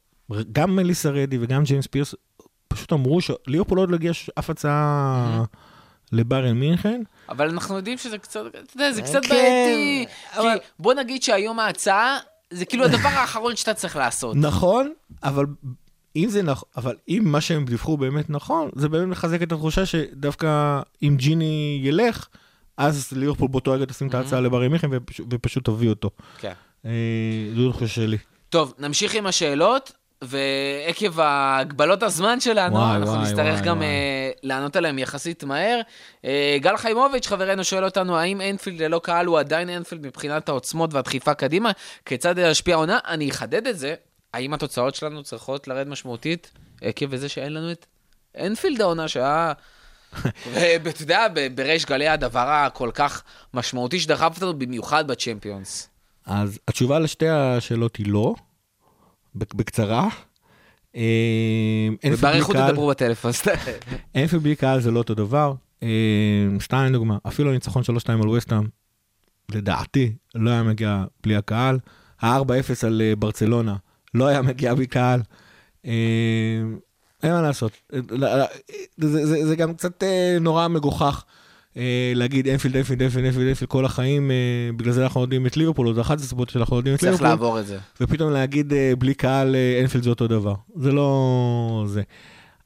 גם מליסה רדי וגם ג'יימס פירס פשוט אמרו שליברפול עוד לא הגיע אף הצעה לביירן מינכן. אבל אנחנו יודעים שזה קצת, אתה יודע, זה קצת כן, בעייתי. בוא נגיד שהיום ההצעה, זה כאילו הדבר האחרון שאתה צריך לעשות. נכון, אבל אם זה נכון, אבל אם מה שהם דיווחו באמת נכון, זה באמת מחזק את התחושה שדווקא אם ג'יני ילך, אז ליברפול באותו רגע תשים את ההצעה לברי מיכן ופש- ופשוט תביא אותו. כן. אה, זו התחושה שלי. טוב, נמשיך עם השאלות, ועקב הגבלות הזמן שלנו, וואי, אנחנו וואי, נצטרך וואי, גם וואי. אה, לענות עליהם יחסית מהר. אה, גל חיימוביץ', חברנו, שואל אותנו, האם אנפילד ללא קהל הוא עדיין אנפילד מבחינת העוצמות והדחיפה קדימה? כיצד ישפיע העונה? אני אחדד את זה. האם התוצאות שלנו צריכות לרדת משמעותית עקב זה שאין לנו את אנפילד העונה שהיה... ואתה יודע, בריש גלי הדבר הכל כך משמעותי שדחף אותנו במיוחד בצ'מפיונס. אז התשובה לשתי השאלות היא לא, בקצרה. אה, ובאריכות תדברו בטלפון. אנפילד בלי קהל זה לא אותו דבר. אה, סתם לדוגמה, אפילו הניצחון 3-2 על וסטאם, לדעתי, לא היה מגיע בלי הקהל. ה-4-0 על אה, ברצלונה לא היה מגיע בלי קהל. אה, אין מה לעשות. אה, זה, זה, זה גם קצת אה, נורא מגוחך. אה, להגיד אנפילד, אנפילד, אנפילד, אנפילד, אנפילד כל החיים, אה, בגלל זה אנחנו יודעים את ליברפול, זו אחת הסיבות שאנחנו יודעים את צריך ליברפול. לעבור את זה. ופתאום להגיד אה, בלי קהל אנפילד זה אותו דבר. זה לא זה.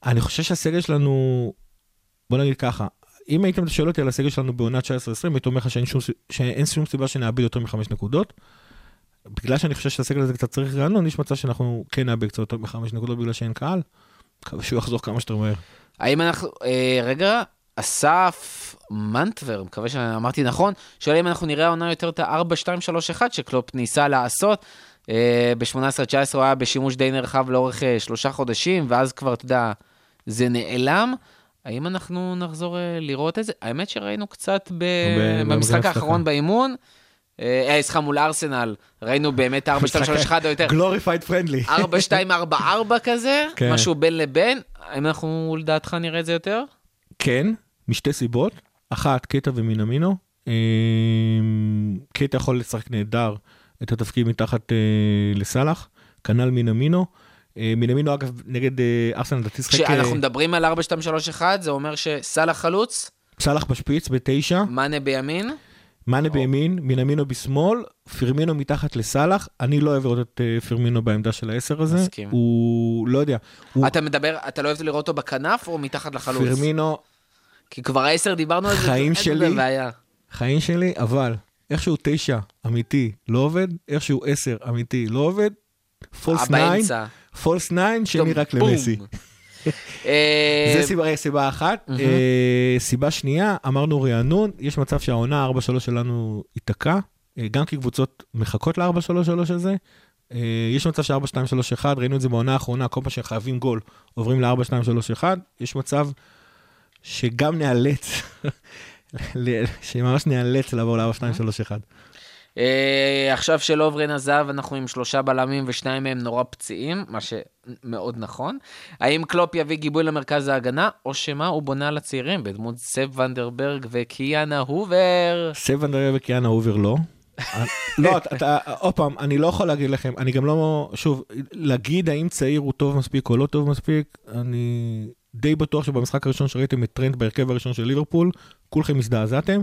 אני חושב שהסגל שלנו, בוא נגיד ככה, אם הייתם שואל אותי על הסגל שלנו בעונה 19-20, הייתי אומר לך שאין שום, שאין שום סיבה שנאבד יותר מחמש נקודות. בגלל שאני חושב שהסגל הזה קצת צריך רענון, יש מצב שאנחנו כן נאבד קצת יותר מחמש נקודות בגלל שאין קהל. מקווה שהוא יחזור כמה שיותר מהר. האם אנחנו, אה, רגע, אסף מנטבר, מקווה שאמרתי נכון, שואל אם אנחנו נראה העונה יותר את ה-4-2-3-1 שקלופ ניסה לעשות. אה, ב-18-19 הוא היה בשימוש די נרחב לאורך אה, שלושה חודשים, ואז כבר, אתה יודע, זה נעלם. האם אנחנו נחזור אה, לראות את זה? האמת שראינו קצת ב- במשחק האחרון באימון. אה, אה, סליחה, מול ארסנל, ראינו באמת 4-2-3-1 או יותר. glorified friendly. 4-2-4-4 כזה, כן. משהו בין לבין. האם אנחנו לדעתך נראה את זה יותר? כן, משתי סיבות. אחת, קייטה ומינמינו. אה, קייטה יכול לשחק נהדר את התפקיד מתחת אה, לסאלח, כנ"ל מינמינו. אה, מינמינו אגב נגד ארסנל לדעתי שחק... כשאנחנו מדברים על 4-2-3-1, זה אומר שסאלח חלוץ, סאלח בשפיץ בתשע, מאנה בימין, מאנה בימין, מינמינו בשמאל, פרמינו מתחת לסאלח. אני לא אוהב לראות את פרמינו בעמדה של העשר הזה. מסכים. הוא, לא יודע, הוא אתה מדבר, אתה לא אוהב לראות אותו בכנף או מתחת לחלוץ? פרמינו, כי כבר העשר דיברנו על זה, חיים שלי. בעיה. חיים שלי, אבל איכשהו תשע אמיתי לא עובד, איכשהו עשר אמיתי לא עובד, false nine. false nine שני רק. למסי. אה, זה סיבה, סיבה אחת. אה, סיבה שנייה, אמרנו רענון, יש מצב שהעונה 4-3 שלנו ייתקע, אה, גם כי קבוצות מחכות ל-4-3-3 הזה. יש מצב ש-4-2-3-1, ראינו את זה בעונה האחרונה, כל פעם שחייבים גול, עוברים ל-4-2-3-1. יש מצב שגם ניאלץ, ל- שממש ניאלץ לעבור ל-4-2-3-1. אה, עכשיו שלוברן עזב, אנחנו עם שלושה בלמים ושניים מהם נורא פציעים, מה שמאוד נכון. האם קלופ יביא גיבוי למרכז ההגנה, או שמא הוא בונה על הצעירים בדמות סב ונדרברג וקיאנה הובר? ספ ונדנברג וקיאנה הובר לא. לא, אתה, עוד פעם, אני לא יכול להגיד לכם, אני גם לא, שוב, להגיד האם צעיר הוא טוב מספיק או לא טוב מספיק, אני די בטוח שבמשחק הראשון שראיתם את טרנט בהרכב הראשון של ליברפול, כולכם הזדעזעתם.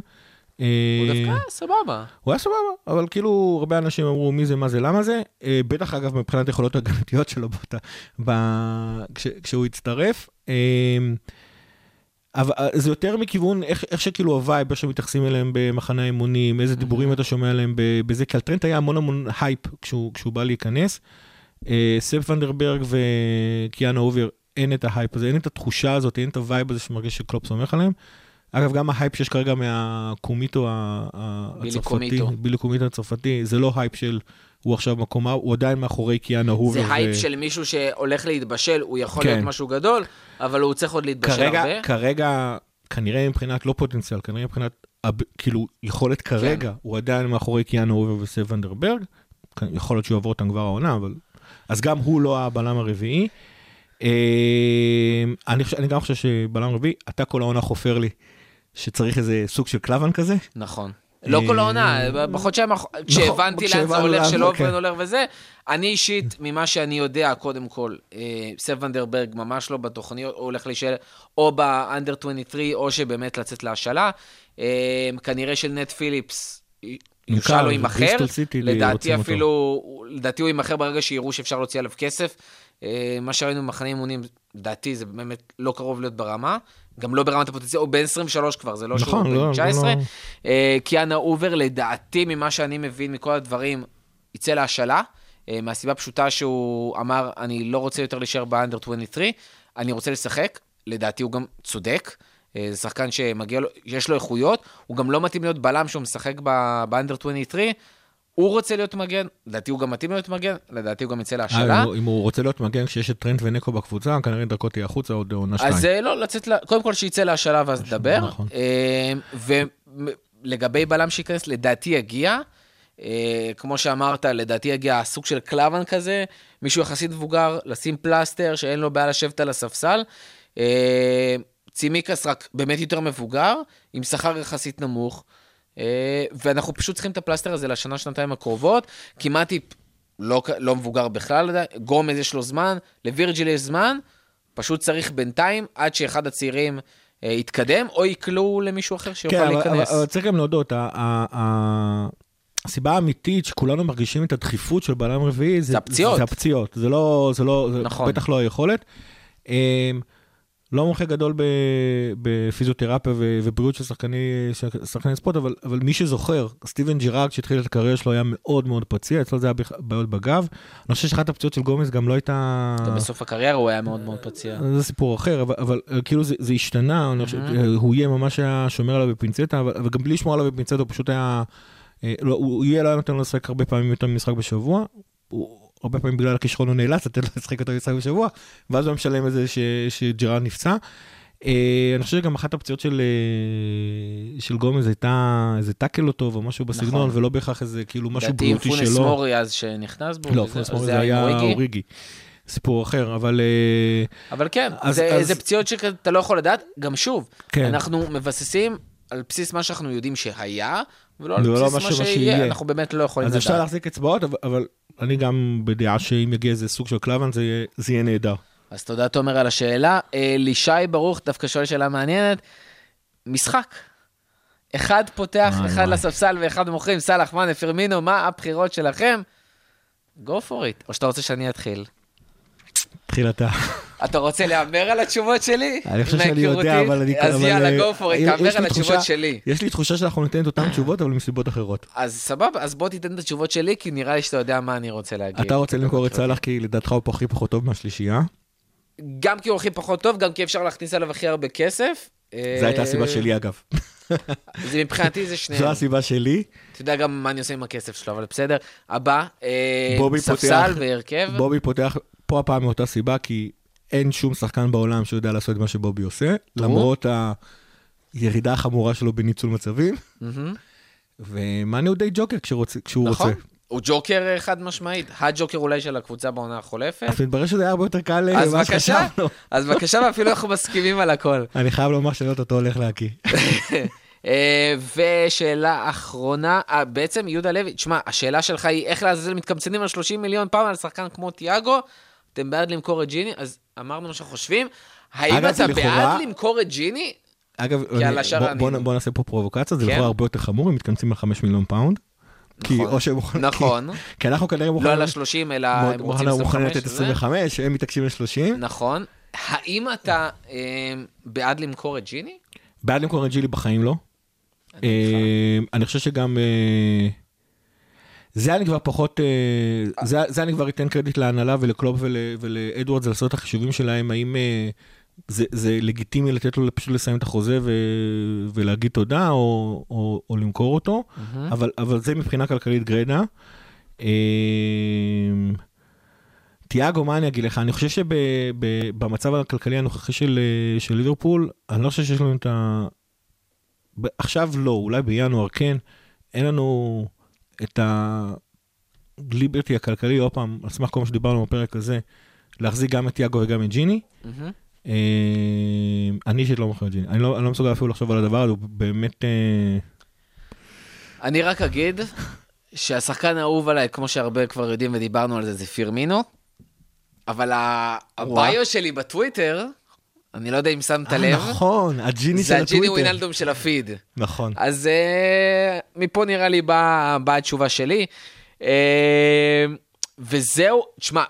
הוא אה, דווקא סבבה. הוא היה סבבה, אבל כאילו הרבה אנשים אמרו מי זה, מה זה, למה זה. אה, בטח אגב מבחינת היכולות ההגנתיות שלו בת, ב, כש, כשהוא הצטרף. אה, אבל זה יותר מכיוון איך, איך שכאילו הווייב, איך שמתייחסים אליהם במחנה האימונים, איזה דיבורים אתה שומע עליהם בזה, כי על טרנט היה המון המון הייפ כשהוא, כשהוא בא להיכנס. ספ ונדנברג וקיאנה הובר, אין את ההייפ הזה, אין את התחושה הזאת, אין את הווייב הזה שמרגיש שקלופ סומך עליהם. אגב, גם ההייפ שיש כרגע מהקומיטו בילי הצרפתי, קומיטו. בילי קומיטו הצרפתי, זה לא הייפ של הוא עכשיו מקומה, הוא עדיין מאחורי קיאנה הובר. זה הייפ של מישהו שהולך להתבשל, הוא יכול כן. להיות משהו גדול, אבל הוא צריך עוד להתבשל כרגע, הרבה. כרגע, כנראה מבחינת לא פוטנציאל, כנראה מבחינת, כאילו, יכולת כרגע, כן. הוא עדיין מאחורי קיאנה וסב ונדרברג, כן, יכול להיות שהוא יעבור אותם כבר העונה, אבל... אז גם הוא לא הבלם הרביעי. אה, אני, חושב, אני גם חושב שבלם רביעי, אתה כל העונה חופר לי שצריך איזה סוג של קלאבן כזה. נכון. לא כל העונה, בחודשיים האחרונים, כשהבנתי לאן זה הולך, שלא כן. הולך וזה, אני אישית, ממה שאני יודע, קודם כל, אה, סב ונדרברג ממש לא בתוכניות, הוא הולך להישאר או באנדר 23, או שבאמת לצאת להשאלה. אה, כנראה של נט פיליפס, יושאל לו יימכר, בריסטול סיטי לדעתי אותו. אפילו, לדעתי הוא יימכר ברגע שיראו שאפשר להוציא עליו כסף. אה, מה שראינו במחנה אימונים, לדעתי זה באמת לא קרוב להיות ברמה, גם לא ברמת הפוטנציאל, הוא בן 23 כבר, זה לא שהוא נכון, לא, בן לא, 19. לא. אה, קיאנה הובר, לדעתי, ממה שאני מבין מכל הדברים, יצא להשאלה, אה, מהסיבה הפשוטה שהוא אמר, אני לא רוצה יותר להישאר ב under 23, אני רוצה לשחק, לדעתי הוא גם צודק. אה, זה שחקן שמגיע לו, יש לו איכויות, הוא גם לא מתאים להיות בלם שהוא משחק ב under 23, הוא רוצה להיות מגן, לדעתי הוא גם מתאים להיות מגן, לדעתי הוא גם יצא להשאלה. אה, אם הוא- אם הוא רוצה להיות מגן כשיש את טרנט ונקו בקבוצה, כנראה דרכו תהיה החוצה עוד עונה שתיים. אז אה, לא, לצאת, קודם כל שיצא להשאלה ואז נדבר. נכון. ולגבי בלם שייכנס, לדעתי יגיע. אה, כמו שאמרת, לדעתי יגיע סוג של קלאבן כזה, מישהו יחסית מבוגר, לשים פלסטר שאין לו בעיה לשבת על הספסל. צימיקס רק באמת יותר מבוגר, עם שכר יחסית נמוך. אה, ואנחנו פשוט צריכים את הפלסטר הזה לשנה, שנתיים הקרובות. כמעט לא, לא מבוגר בכלל. גומז יש לו זמן, לווירג'יל יש זמן. פשוט צריך בינתיים, עד שאחד הצעירים אה, יתקדם, או יקלו למישהו אחר שיוכל כן, להיכנס. אבל אבל צריך גם להודות, ה- ה- ה- הסיבה האמיתית שכולנו מרגישים את הדחיפות של בלם רביעי, זה הפציעות. זה הפציעות, זה לא, זה לא, זה נכון. בטח לא היכולת. לא מומחה גדול בפיזיותרפיה ובריאות של שחקני, שחקני ספורט, אבל, אבל מי שזוכר, סטיבן ג'ירארד שהתחיל את הקריירה שלו היה מאוד מאוד פציע, אצלו זה היה בעיות בגב. אני חושב שאחת הפציעות של גומז גם לא הייתה... גם בסוף הקריירה הוא היה מאוד מאוד פציע. זה סיפור אחר, אבל, אבל אה, כאילו זה, זה השתנה, אני חושב, אה, הוא יהיה ממש היה שומר עליו בפינצטה, אבל, אבל גם בלי לשמור עליו בפינצטה, הוא פשוט היה, אה, לא, הוא יהיה לא היה נותן לו לשחק הרבה פעמים יותר ממשחק בשבוע, הוא הרבה פעמים בגלל הכישרון הוא נאלץ לתת לו לשחק יותר משחק בשבוע, ואז הוא משלם את זה ש- שג'רארד נפצע. אה, אני חושב שגם אחת הפציעות של, אה, של גומז הייתה איזה טאקל לא טוב או משהו בסגנון, נכון. ולא בהכרח איזה כאילו משהו לדעתי עם בריאותי פונס שלו. מורי אז שנכנס בו. לא, פונס מורי זה היה. אוריגי. סיפור אחר, אבל אה, אבל כן, אז- זה, אז- זה פציעות שאתה לא יכול לדעת. גם שוב, כן. אנחנו מבססים על בסיס מה שאנחנו יודעים שהיה, ולא על בסיס מה מה שיהיה, שיהיה. אנחנו באמת לא יכולים אז לדעת. אפשר להחזיק אצבעות, אבל, אבל אני גם בדעה שאם יגיע איזה סוג של קלאבן זה, זה יהיה נהדר. אז תודה, תומר, על השאלה. אה, לישי ברוך דווקא שואל שאלה מעניינת. משחק. אחד פותח, וואי, אחד וואי. לספסל ואחד מוכרים. סאלח, מאנה, פרמינו, מה הבחירות שלכם? go for it. או שאתה רוצה שאני אתחיל. תחילתה. אתה רוצה להמר על התשובות שלי? אני חושב שאני? יודע, אבל אני... אז יאללה, אה, go for it, תהמר על התשובות שלי. יש לי תחושה שאנחנו ניתן את אותן תשובות, אבל מסיבות אחרות. אז סבבה, אז בוא תיתן את התשובות שלי, כי נראה לי שאתה יודע מה אני רוצה להגיד. אתה רוצה למכור את סאלח כי לדעתך הוא הכי פחות טוב מהשלישייה? גם כי הוא הכי פחות טוב, גם כי אפשר להכניס עליו הכי הרבה כסף. זו הייתה הסיבה שלי אגב. זה מבחינתי זה שניהם. זו הסיבה שלי. אתה יודע גם מה אני עושה עם הכסף שלו, אבל בסדר. הבא, אה, ספסל והרכב. בובי פותח פה הפעם מאותה סיבה, כי אין שום שחקן בעולם שיודע לעשות את מה שבובי עושה, למרות הירידה החמורה שלו בניצול מצבים. ומאני הוא די ג'וקר כשרוצה- כשהוא נכון. רוצה. הוא ג'וקר אה, חד משמעית, הג'וקר אולי של הקבוצה בעונה החולפת. אז מתברר שזה היה הרבה יותר קל אה, אז ממה בבקשה, שחשבנו. אז בבקשה, ואפילו אנחנו מסכימים על הכל. אני חייב לומר שאני אותו הולך להקיא. אה, ושאלה אחרונה, אה, בעצם יהודה לוי, תשמע, השאלה שלך היא איך לעזאזל מתקמצנים על 30 מיליון פעם על שחקן כמו תיאגו, אתם בעד למכור את ג'יני, אז אמרנו מה שאנחנו חושבים. האם אגב, אתה לכאורה- בעד למכור את ג'יני? אגב, כי השאר בוא- בוא בוא נעשה פה פרובוקציה, זה כן. לכאורה הרבה יותר חמור, הם מתקמצנים על 5 מיליון פאונד. כי נכון. או שהם מוכנים, נכון, כי- כי אנחנו כנראה לא מוכנים, על ה-30, אלא הם רוצים מוכנים מוכנים 25. לתת זה- 25, הם מתעקשים ל-30. נכון. האם אתה אה, בעד למכור את ג'יני? בעד למכור את ג'ילי בחיים לא. אני אני חושב שגם... זה אני כבר פחות, אה, זה, זה אני כבר אתן קרדיט להנהלה ולקלופ ול, ולאדוארדס לעשות את החישובים שלהם, האם אה, זה, זה לגיטימי לתת לו פשוט לסיים את החוזה ו, ולהגיד תודה או, או, או למכור אותו, מהמם. אבל, אבל זה מבחינה כלכלית גרידא. אה, תיאגו, מה אני אגיד לך? אני חושב שבמצב הכלכלי הנוכחי של, של ליברפול, אני לא חושב שיש לנו את ה... עכשיו לא, אולי בינואר כן, אין לנו את הליברטי הכלכלי, עוד פעם, על סמך כל מה שדיברנו בפרק הזה, להחזיק גם את תיאגו וגם את ג'יני. אה, אני אישית לא מוכר את ג'יני, אני לא, אני לא מסוגל אפילו לחשוב על הדבר הזה, הוא באמת... אה, אני רק אגיד שהשחקן האהוב עליי, כמו שהרבה כבר יודעים ודיברנו על זה, זה פירמינו. אבל הביו שלי בטוויטר, אני לא יודע אם שמת אה, לב, נכון, הג'יני של זה הג'יני הטוויטר. ווינלדום של הפיד. נכון. אז אה, מפה נראה לי באה באה התשובה שלי. אה, וזהו, תשמע,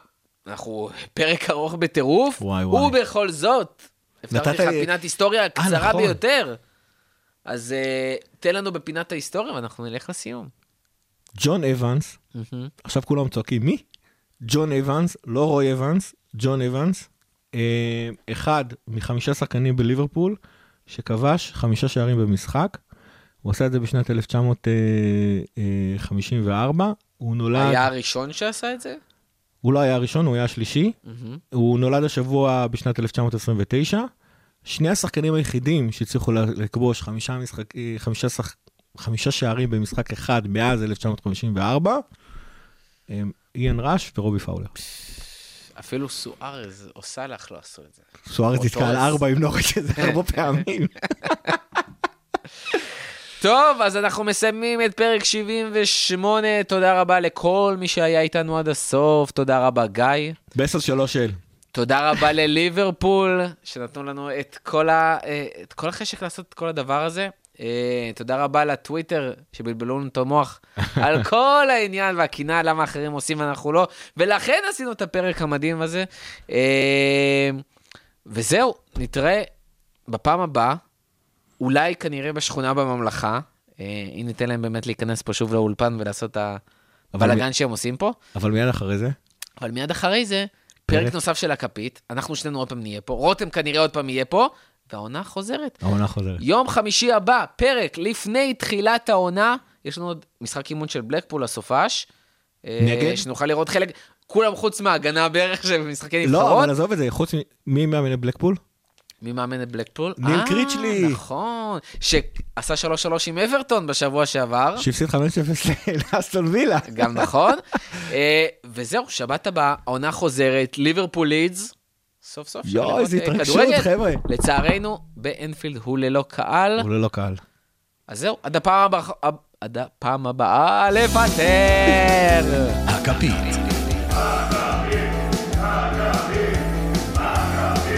אנחנו פרק ארוך בטירוף, וואי, וואי. ובכל זאת, הבטחתי נתת לך פינת היסטוריה קצרה נכון. ביותר. אז אה, תן לנו בפינת ההיסטוריה ואנחנו נלך לסיום. ג'ון אבנס, עכשיו כולם צועקים, מי? ג'ון אבנס, לא רוי אבנס, ג'ון אבנס, אחד מחמישה שחקנים בליברפול, שכבש חמישה שערים במשחק. הוא עשה את זה בשנת 1954. הוא נולד, היה הראשון שעשה את זה? הוא לא היה הראשון, הוא היה השלישי. הוא נולד השבוע בשנת 1929. שני השחקנים היחידים שהצליחו לכבוש חמישה, משחק, אה, חמישה, שח, חמישה שערים במשחק אחד מאז 1954, הם איאן ראש ורובי פאולר. אפילו סוארז או סאלח לא עשו את זה. סוארז או נתקע על. ארבע עם נוריץ' איזה הרבה פעמים. טוב, אז אנחנו מסיימים את פרק 78. תודה רבה לכל מי שהיה איתנו עד הסוף. תודה רבה, גיא. בסל שלוש אל. תודה רבה לליברפול, שנתנו לנו את כל, ה, אה, את כל החשק לעשות את כל הדבר הזה. אה, תודה רבה לטוויטר, שבלבלו לנו את המוח על כל העניין והקנאה, למה אחרים עושים ואנחנו לא, ולכן עשינו את הפרק המדהים הזה. אה, וזהו, נתראה בפעם הבאה, אולי כנראה בשכונה בממלכה, אה, אם ניתן להם באמת להיכנס פה שוב לאולפן ולעשות את הבלאגן שהם עושים פה. אבל מיד אחרי זה, אבל מיד אחרי זה, פרק פרק. נוסף של הכפית, אנחנו שנינו עוד פעם נהיה פה, רותם כנראה עוד פעם יהיה פה, והעונה חוזרת. העונה חוזרת. יום חמישי הבא, פרק לפני תחילת העונה, יש לנו עוד משחק אימון של בלקפול לסופש. אה, נגד? שנוכל לראות חלק, כולם חוץ מההגנה בערך של משחקי לא, נבחרות. אבל עזוב את זה, חוץ מ... מי מאמן את בלקפול? מי מאמן את בלקפול? ניל אה, קריצ'לי. נכון, שעשה 3-3 עם אברטון בשבוע שעבר. שהפסיד 5-0 לאסטון וילה. גם נכון. אה, וזהו, שבת הבאה, העונה חוזרת, ליברפול לידס. סוף סוף. אפשר לראות, איזה אה, התרגשות, כדורגל. חבר'ה. לצערנו, באנפילד הוא ללא קהל. הוא ללא קהל. אז זהו, עד הפעם הבאה, עד הפעם הבאה, לוותר. הכפית.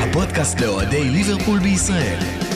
הפודקאסט לאוהדי ליברפול בישראל.